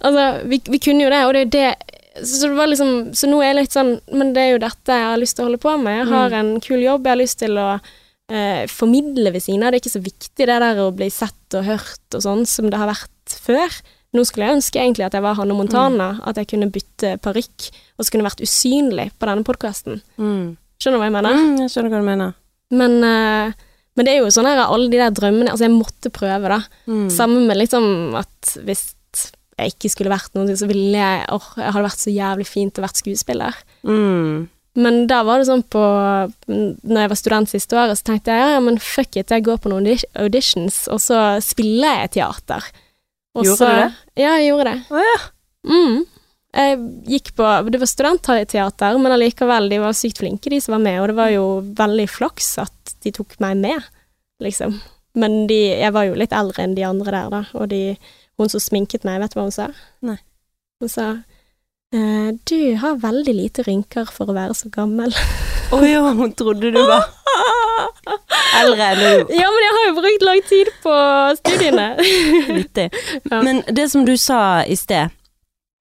altså, vi, vi kunne jo det, og det er jo det så, liksom, så nå er jeg litt sånn Men det er jo dette jeg har lyst til å holde på med. Jeg har en kul jobb, jeg har lyst til å eh, formidle ved siden av. Det er ikke så viktig det der å bli sett og hørt og sånn som det har vært før. Nå skulle jeg ønske egentlig at jeg var Hanne Montana, at jeg kunne bytte parykk og så kunne vært usynlig på denne podkasten. Mm. Skjønner du hva jeg mener? Mm, jeg skjønner hva du mener. Men, eh, men det er jo sånn her alle de der drømmene Altså, jeg måtte prøve, da. Mm. Samme med liksom at hvis jeg ikke skulle vært noe, så ville jeg Åh, jeg hadde vært så jævlig fint å vært skuespiller. Mm. Men da var det sånn på Når jeg var student siste året, så tenkte jeg ja, men fuck it, jeg går på noen auditions, og så spiller jeg teater. Og Gjorde så, du det? Ja, jeg gjorde det. Å ja. Mm. jeg gikk på Det var studentteater, men allikevel, de var sykt flinke, de som var med, og det var jo veldig flaks at de tok meg med, liksom. Men de, jeg var jo litt eldre enn de andre der, da, og de, hun som sminket meg, vet du hva hun sa? Nei. Hun sa eh, du har veldig lite rynker for å være så gammel. (laughs) Å ja, hun trodde du var (laughs) eldre enn du Ja, men jeg har jo brukt lang tid på studiene. (laughs) Vittig. Ja. Men det som du sa i sted,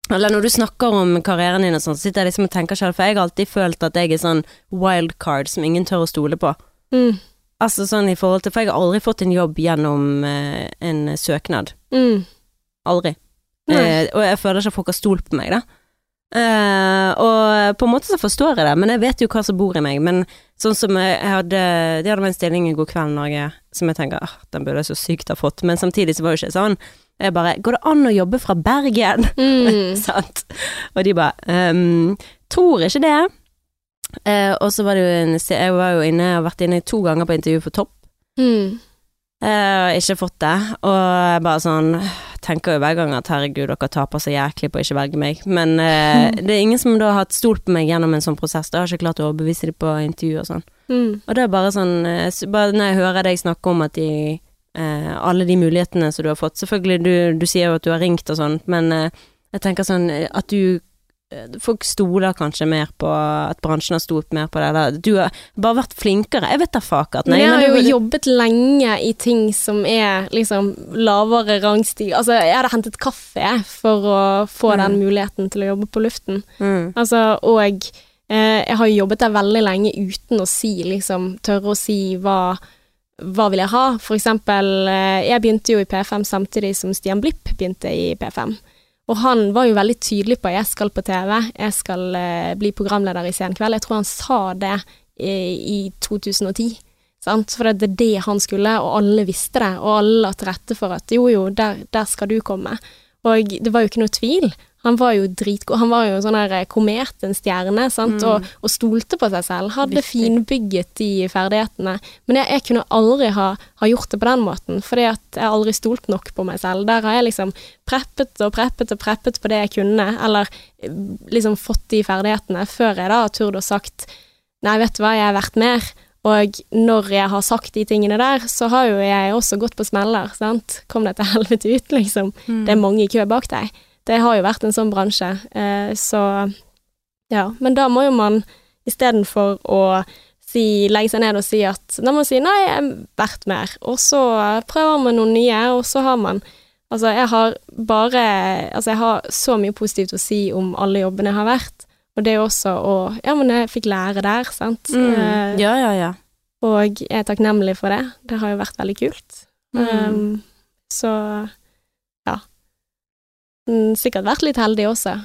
eller når du snakker om karrieren din og sånn, så sitter jeg liksom og tenker selv, for jeg har alltid følt at jeg er sånn wildcard som ingen tør å stole på. Mm. Altså sånn i forhold til For jeg har aldri fått en jobb gjennom eh, en søknad. Mm. Aldri. Eh, og jeg føler ikke at folk har stolt på meg, da. Eh, og på en måte så forstår jeg det, men jeg vet jo hva som bor i meg. Men sånn som jeg hadde De hadde en stilling i God kveld Norge som jeg tenker ah, den burde jeg så sykt ha fått, men samtidig så var det jo ikke sånn. Jeg bare Går det an å jobbe fra Bergen? (laughs) Mm. (laughs) Sant? Og de bare ehm, Tror ikke det. Eh, og så var det jo en Jeg var jo inne, jeg har vært inne to ganger på intervju for Topp. Mm. Eh, ikke fått det, og jeg bare sånn Tenker jo hver gang at herregud, dere taper så jæklig på å ikke velge meg. Men eh, (laughs) det er ingen som da har hatt stolt på meg gjennom en sånn prosess. Da har jeg ikke klart å overbevise dem på intervju og sånn. Mm. Og det er bare sånn eh, Bare når jeg hører deg snakke om at de uh, Alle de mulighetene som du har fått Selvfølgelig, du, du sier jo at du har ringt og sånn, men jeg tenker sånn at du Folk stoler kanskje mer på at bransjen har stolt mer på det, du har bare vært flinkere. Jeg vet da fakat. Men jeg har jo jobbet lenge i ting som er liksom lavere rangstig. Altså, jeg hadde hentet kaffe for å få den muligheten til å jobbe på luften. mm. Altså, og eh, jeg har jo jobbet der veldig lenge uten å si, liksom, tørre å si hva hva vil jeg ha? For eksempel, eh, jeg begynte jo i P5 samtidig som Stian Blipp begynte i P5. Og han var jo veldig tydelig på at 'jeg skal på TV, jeg skal eh, bli programleder i Senkveld'. Jeg tror han sa det i, i 2010. Sant? For det er det han skulle, og alle visste det, og alle la til rette for at jo jo, der, der skal du komme. Og det var jo ikke noe tvil. Han var jo dritgod. Han var jo sånn der eh, komet, en stjerne, sant, og, og stolte på seg selv. Hadde Viktig. finbygget de ferdighetene. Men jeg, jeg kunne aldri ha, ha gjort det på den måten, fordi at jeg aldri stolt nok på meg selv. Der har jeg liksom preppet og preppet og preppet på det jeg kunne, eller eh, liksom fått de ferdighetene, før jeg da har turt å sagt nei, vet du hva, jeg er verdt mer. Og når jeg har sagt de tingene der, så har jo jeg også gått på smeller, sant. Kom deg til helvete ut, liksom. Det er mange i kø bak deg. Det har jo vært en sånn bransje, eh, så ja. Men da må jo man istedenfor å si, legge seg ned og si at Da må man si nei, jeg er verdt mer, og så prøver man noen nye, og så har man Altså, jeg har bare Altså, jeg har så mye positivt å si om alle jobbene jeg har vært, og det er jo også å Ja, men jeg fikk lære der, sant. Mm. Eh, Ja, ja, ja. og jeg er takknemlig for det. Det har jo vært veldig kult. Mm. Um, så ja. Mm, sikkert vært litt heldig også,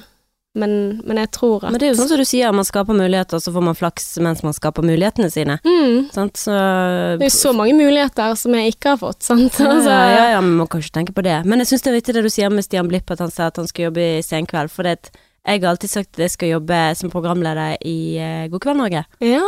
men, men jeg tror at Men det er jo sånn som du sier, man skaper muligheter, så får man flaks mens man skaper mulighetene sine. mm, Sant? Så Det er jo så mange muligheter som jeg ikke har fått, sant. ja, Altså, ja, ja, men man kan ikke tenke på det. Men jeg syns det er viktig det du sier med Stian Blipp, at han sa at han skal jobbe i Senkveld. For det, at jeg har alltid sagt at jeg skal jobbe som programleder i eh, God kveld Norge. ja.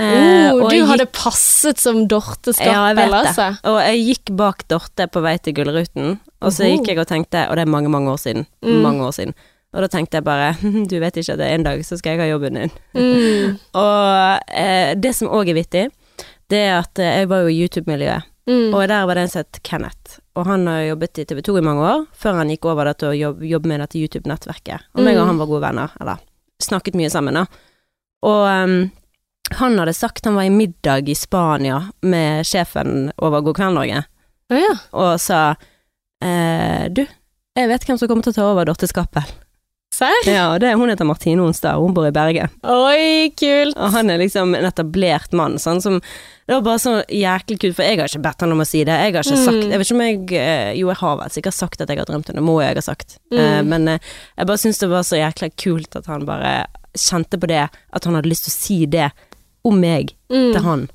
Eh, oh, du gikk... hadde passet som Dorte Ja, jeg vet Skappel, det. Og jeg gikk bak Dorte på vei til Gullruten, og så gikk jeg og tenkte, og det er mange, mange år siden. Mm. Mange år siden. Og da tenkte jeg bare, (laughs) du vet ikke at en dag så skal jeg ha jobben din. Mm, (laughs) Og eh, det som òg er vittig, det er at eh, jeg var jo i YouTube-miljøet, mm, og der var det en som het Kenneth. Og han har jobbet i TV 2 i mange år, før han gikk over til å jobbe, jobbe med dette YouTube-nettverket. Og meg og Mm. han var gode venner, eller snakket mye sammen, da. Og um, han hadde sagt han var i middag i Spania med sjefen over God kveld Norge, Å ja. og sa eh, du, jeg vet hvem som kommer til å ta over Dorte Skappel. Serr? Ja, og det, hun heter Martine Onsdag, hun bor i Berge. Oi, kult. Og han er liksom en etablert mann, sånn som Det var bare så jæklig kult, for jeg har ikke bedt han om å si det. Jeg har ikke Mm. sagt Jeg vet ikke om jeg eh, Jo, jeg har vel sikkert sagt at jeg har drømt om det, må jeg ha sagt. Mm. Eh, men eh, jeg bare syns det var så jækla kult at han bare kjente på det, at han hadde lyst til å si det om meg Mm. til han.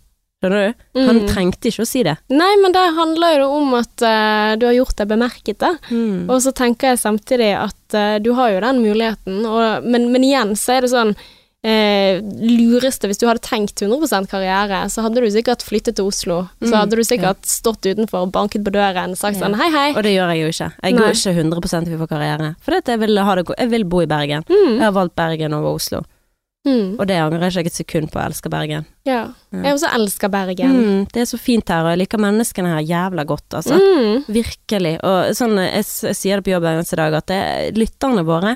Skjønner du? Han Mm. trengte ikke å si det. Nei, men det handler jo om at uh, du har gjort deg bemerket, da. Og så tenker jeg samtidig at uh, du har jo den muligheten, og, men, men igjen så er det sånn eh, lureste Hvis du hadde tenkt 100% karriere, så hadde du sikkert flyttet til Oslo. Så Mm, hadde du sikkert stått utenfor, og banket på døren, og sagt Ja. sånn hei, hei. Og det gjør jeg jo ikke. Jeg Nei. går ikke 100 inn for karriere. For jeg vil, jeg vil bo i Bergen. Mm. Jeg har valgt Bergen over Oslo, Mm. og det angrer jeg ikke et sekund på. Jeg elsker Bergen. Ja. Jeg også elsker Bergen. Mm, det er så fint her, og jeg liker menneskene her jævla godt, altså. Mm. Virkelig. Og sånn, jeg, jeg sier det på jobb eneste dag, at det, lytterne våre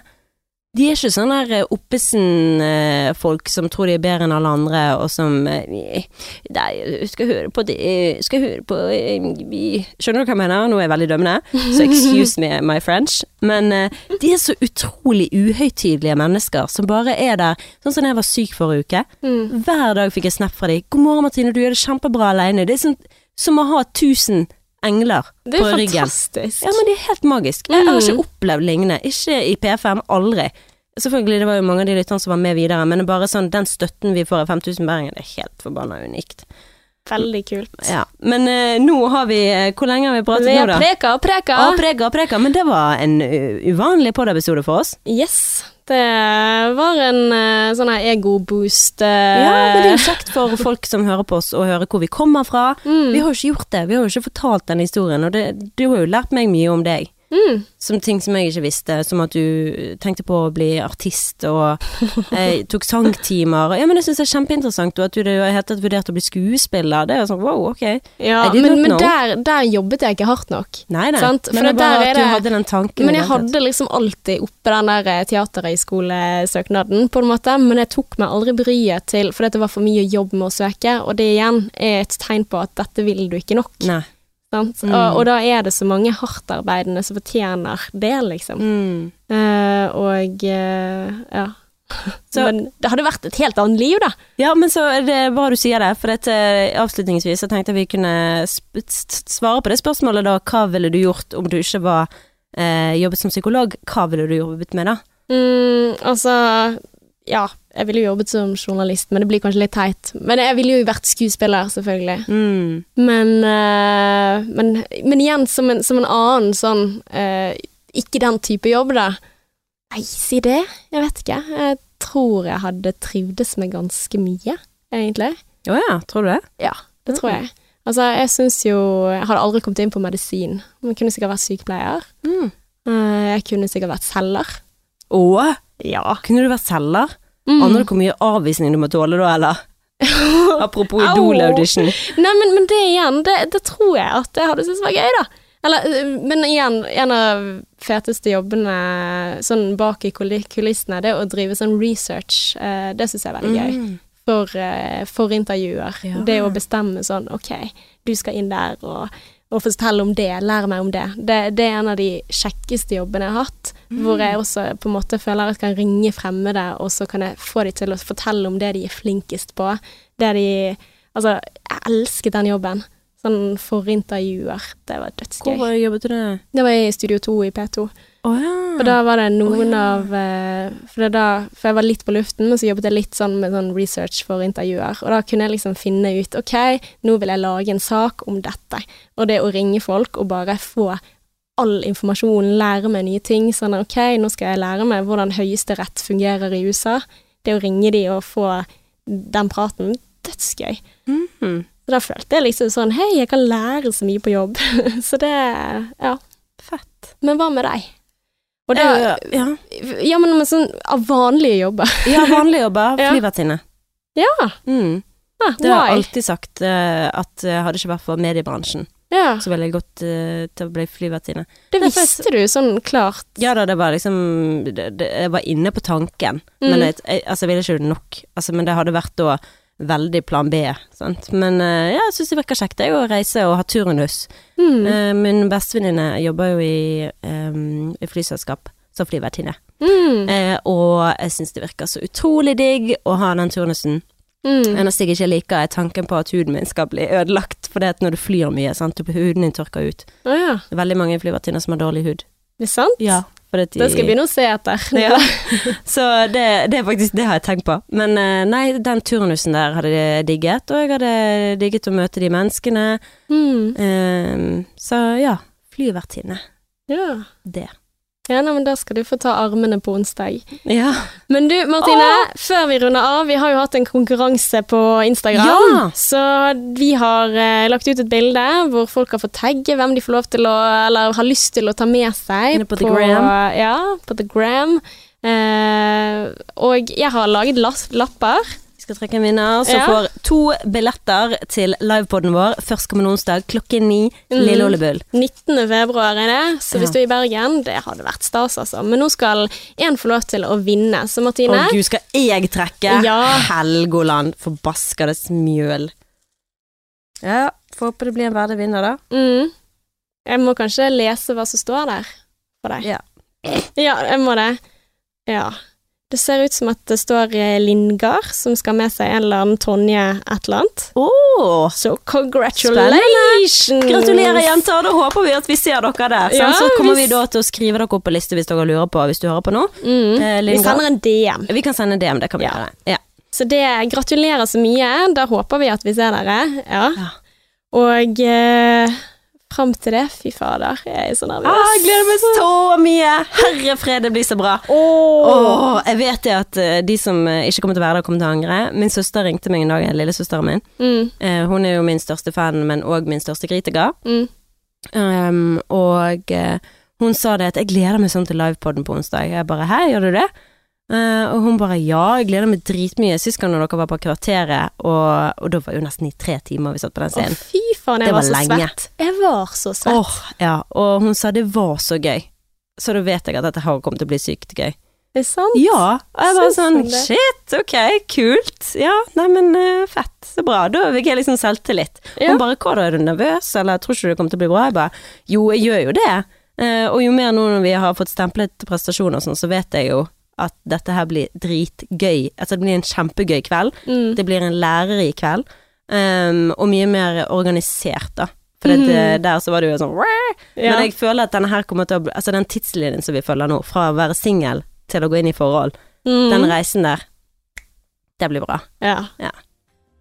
de er ikke sånne der Oppesen-folk som tror de er bedre enn alle andre, og som eh, Nei, skal høre på det Skal høre på eh, vi- Skjønner du hva jeg mener? Nå er jeg veldig dømmende, så excuse me my French. Men eh, de er så utrolig uhøytidelige mennesker som bare er der. Sånn som da jeg var syk forrige uke. Mm. Hver dag fikk jeg snap fra dem. 'God morgen, Martine, du gjør det kjempebra alene.' Det er sånn, som å ha tusen engler på ryggen. Det er fantastisk. Ja, men det er helt magisk. Jeg har Mm. ikke opplevd lignende. Ikke i P5, aldri. Selvfølgelig, det var jo mange av de lytterne som var med videre, men bare sånn, den støtten vi får av 5000 Bergen, det er helt forbanna unikt. Veldig kult. Ja. Men uh, nå har vi uh, Hvor lenge har vi pratet Vi nå, da? preka og preka. Ja, preka og preka, men det var en uh, uvanlig podiepisode for oss. Yes. Det var en uh, sånn ego-boost. Ja, men det er jo kjekt for folk som hører på oss, å høre hvor vi kommer fra. mm. Vi har jo ikke gjort det, vi har jo ikke fortalt den historien, og det, du har jo lært meg mye om deg. Mm. Som ting som jeg ikke visste, som at du tenkte på å bli artist og (laughs) eh, tok sangtimer. Ja, men jeg syns jeg er kjempeinteressant, og at du har helt tatt vurderte å bli skuespiller. Det er sånn wow, ok. Ja, men, men der, der jobbet jeg ikke hardt nok. Nei, nei. Sant, Men for det er bare er at du det- hadde den tanken. Men jeg det hadde liksom alltid oppe den der eh, teaterhøyskolesøknaden, på en måte, men jeg tok meg aldri bryet til, fordi det var for mye jobb med å søke, og det igjen er et tegn på at dette vil du ikke nok. Nei. Mm. Og, og da er det så mange hardtarbeidende som fortjener det, liksom. Mm. Uh, og uh, ja. (laughs) Så- men det hadde vært et helt annet liv, da. Ja, men så er det bra du sier det, for dette, avslutningsvis så tenkte jeg vi kunne svare på det spørsmålet da, hva ville du gjort om du ikke var eh, jobbet som psykolog? Hva ville du jobbet med da? Mm, altså Ja, jeg ville jo jobbet som journalist, men det blir kanskje litt teit. Men jeg ville jo vært skuespiller, selvfølgelig. Mm. Men, uh, men, men igjen, som en, som en annen sånn uh, Ikke den type jobb, da. Nei, si det. Jeg vet ikke. Jeg tror jeg hadde trivdes med ganske mye, egentlig. Å ja, tror du det? Ja, det tror jeg. Altså, jeg syns jo Jeg hadde aldri kommet inn på medisin. Men kunne sikkert vært sykepleier. Mm. Eh, jeg kunne sikkert vært selger. Å, Ja. kunne du vært selger? Mm. Aner du hvor mye avvisning du må tåle da, eller? (laughs) Apropos Au. Idol-audition. Nei, men, men det igjen, det, det tror jeg at jeg hadde syntes var gøy, da. Eller, men igjen, en av feteste jobbene sånn bak i kulissene, det å drive sånn research, det syns jeg er veldig gøy. Mm. For, for intervjuer. Ja. Det å bestemme sånn, ok, du skal inn der og, og fortelle om det, lære meg om det. det. Det er en av de kjekkeste jobbene jeg har hatt, hvor jeg også på en måte føler at jeg kan ringe fremmede, og så kan jeg få dem til å fortelle om det de er flinkest på. Det de Altså, jeg elsket den jobben. Sånn forintervjuer. Det var dødsgøy. Hvor jobbet du? Det var i Studio 2 i P2. Å ja. Og da var det noen oh, ja. av eh, for, da, for jeg var litt på luften, men så jobbet jeg litt sånn med sånn research for intervjuer. Og da kunne jeg liksom finne ut OK, nå vil jeg lage en sak om dette. Og det å ringe folk og bare få all informasjon, lære meg nye ting. Sånn OK, nå skal jeg lære meg hvordan høyesterett fungerer i USA. Det å ringe de og få den praten, dødsgøy. Mhm. Så da følte jeg liksom sånn Hei, jeg kan lære så mye på jobb. (laughs) så det Ja. Fett. Men hva med deg? Og da, ja. ja. ja, men sånn av vanlige jobber. (laughs) ja, vanlige jobber. (laughs) Flyvertinne. Ja, Mm. ah, Det har jeg alltid sagt, uh, at eh, hadde det ikke vært for mediebransjen, Ja, så ville jeg gått uh, til å bli flyvertinne. det det visste du sånn klart. Ja da, det var liksom det, det, Jeg var inne på tanken, Mm. men jeg, jeg, altså, jeg ville ikke gjort nok. Altså, men det hadde vært da veldig plan B, sant. Men uh, ja, jeg syns det virker kjekt, jo å reise og ha turnus. Mm. Uh, min bestevenninne jobber jo i, um, i flyselskap som flyvertinne, Mm. Uh, og jeg syns det virker så utrolig digg å ha den turnusen. Mm. Eneste jeg ikke liker, er tanken på at huden min skal bli ødelagt, for det at når du flyr mye, sant, huden din tørker ut. Oh, ja, Det er veldig mange flyvertinner som har dårlig hud. det er sant? de, Det skal jeg begynne å se etter. (laughs) Ja. (laughs) Så det, det er faktisk det har jeg tenkt på. Men eh, nei, den turnusen der hadde jeg digget, og jeg hadde digget å møte de menneskene. Mm. Um, så ja, flyvertinne. Ja. Det. Ja, nei, men da skal du få ta armene på onsdag. Ja. Men du, Martine, før vi runder av, vi har jo hatt en konkurranse på Instagram. Ja! Så vi har eh, lagt ut et bilde hvor folk har fått tagge hvem de får lov til å, eller har lyst til å ta med seg. Inne på The Gram. Ja, på The Gram. Eh, og jeg har laget lapper. Skal trekke en vinner som Ja. får to billetter til livepoden vår førstkommende onsdag klokken ni. Mm. Lille Ole Bull. 19. februar er det, så hvis Ja. du er i Bergen, det hadde vært stas, altså. Men nå skal én få lov til å vinne, så Å Og gud, skal jeg trekke? Ja. Helgoland, forbaskede smjøl. Ja, får håpe det blir en verdig vinner, da. mm, Jeg må kanskje lese hva som står der for deg. Ja. Ja, jeg må det. Ja. Det ser ut som at det står Lindgard, som skal med seg en eller annen Tonje et eller annet. Oh, Så congratulations! Gratulerer, jenter. Da håper vi at vi ser dere der. Ja, så kommer hvis- vi da til å skrive dere opp på liste hvis dere lurer på hvis du hører på nå. Mm. Eh, Vi sender en DM. Vi kan sende en DM, det kan vi Ja. gjøre. Ja. Så det gratulerer så mye. Da håper vi at vi ser dere. Ja. Ja. Og eh, fram til det, fy fader, jeg er så nervøs. Ah, jeg gleder meg så mye! Herre fred, det blir så bra. Oh. Oh, jeg vet det at eh, de som eh, ikke kommer til å være der, kommer til å angre. Min søster ringte meg en dag, lillesøsteren min. Mm, Eh, hun er jo min største fan, men òg min største kritiker. mm. Um, og eh, hun sa det at jeg gleder meg sånn til livepoden på onsdag. Jeg bare hæ, gjør du det? Eh, og hun bare ja, jeg gleder meg dritmye. Sist gang dere var på Kvarteret, og, og da var jo nesten i tre timer vi satt på den scenen. Å, fy faen, jeg Det var, var så lenge. svett. Jeg var så svett. Oh, ja. Og hun sa det var så gøy. Så da vet jeg at dette har kommet til å bli sykt gøy. Det er sant? Ja. Og jeg bare sånn shit, ok, kult. Ja, neimen uh, fett. Så bra. Da fikk jeg liksom selvtillit. Ja. Hun bare hva da, er du nervøs, eller tror ikke du det kommer til å bli bra? Jeg bare jo, jeg gjør jo det. Uh, og jo mer nå når vi har fått stemplet prestasjoner og sånn, så vet jeg jo at dette her blir dritgøy. Altså det blir en kjempegøy kveld. Mm. Det blir en lærerik kveld. Um, og mye mer organisert, da. For det, Mhm. der så var det jo sånn Ja. Men jeg føler at denne her kommer til å bli Altså den tidslinjen som vi følger nå, fra å være singel til å gå inn i forhold, Mm. den reisen der, det blir bra. ja. Ja.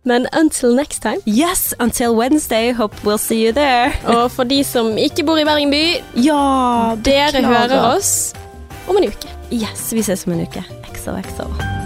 Men until next time. Yes, until Wednesday, hope we'll see you there. Og for de som ikke bor i Bergen by, Ja, dere klarer. hører oss om en uke. Yes, vi ses om en uke. XOXO.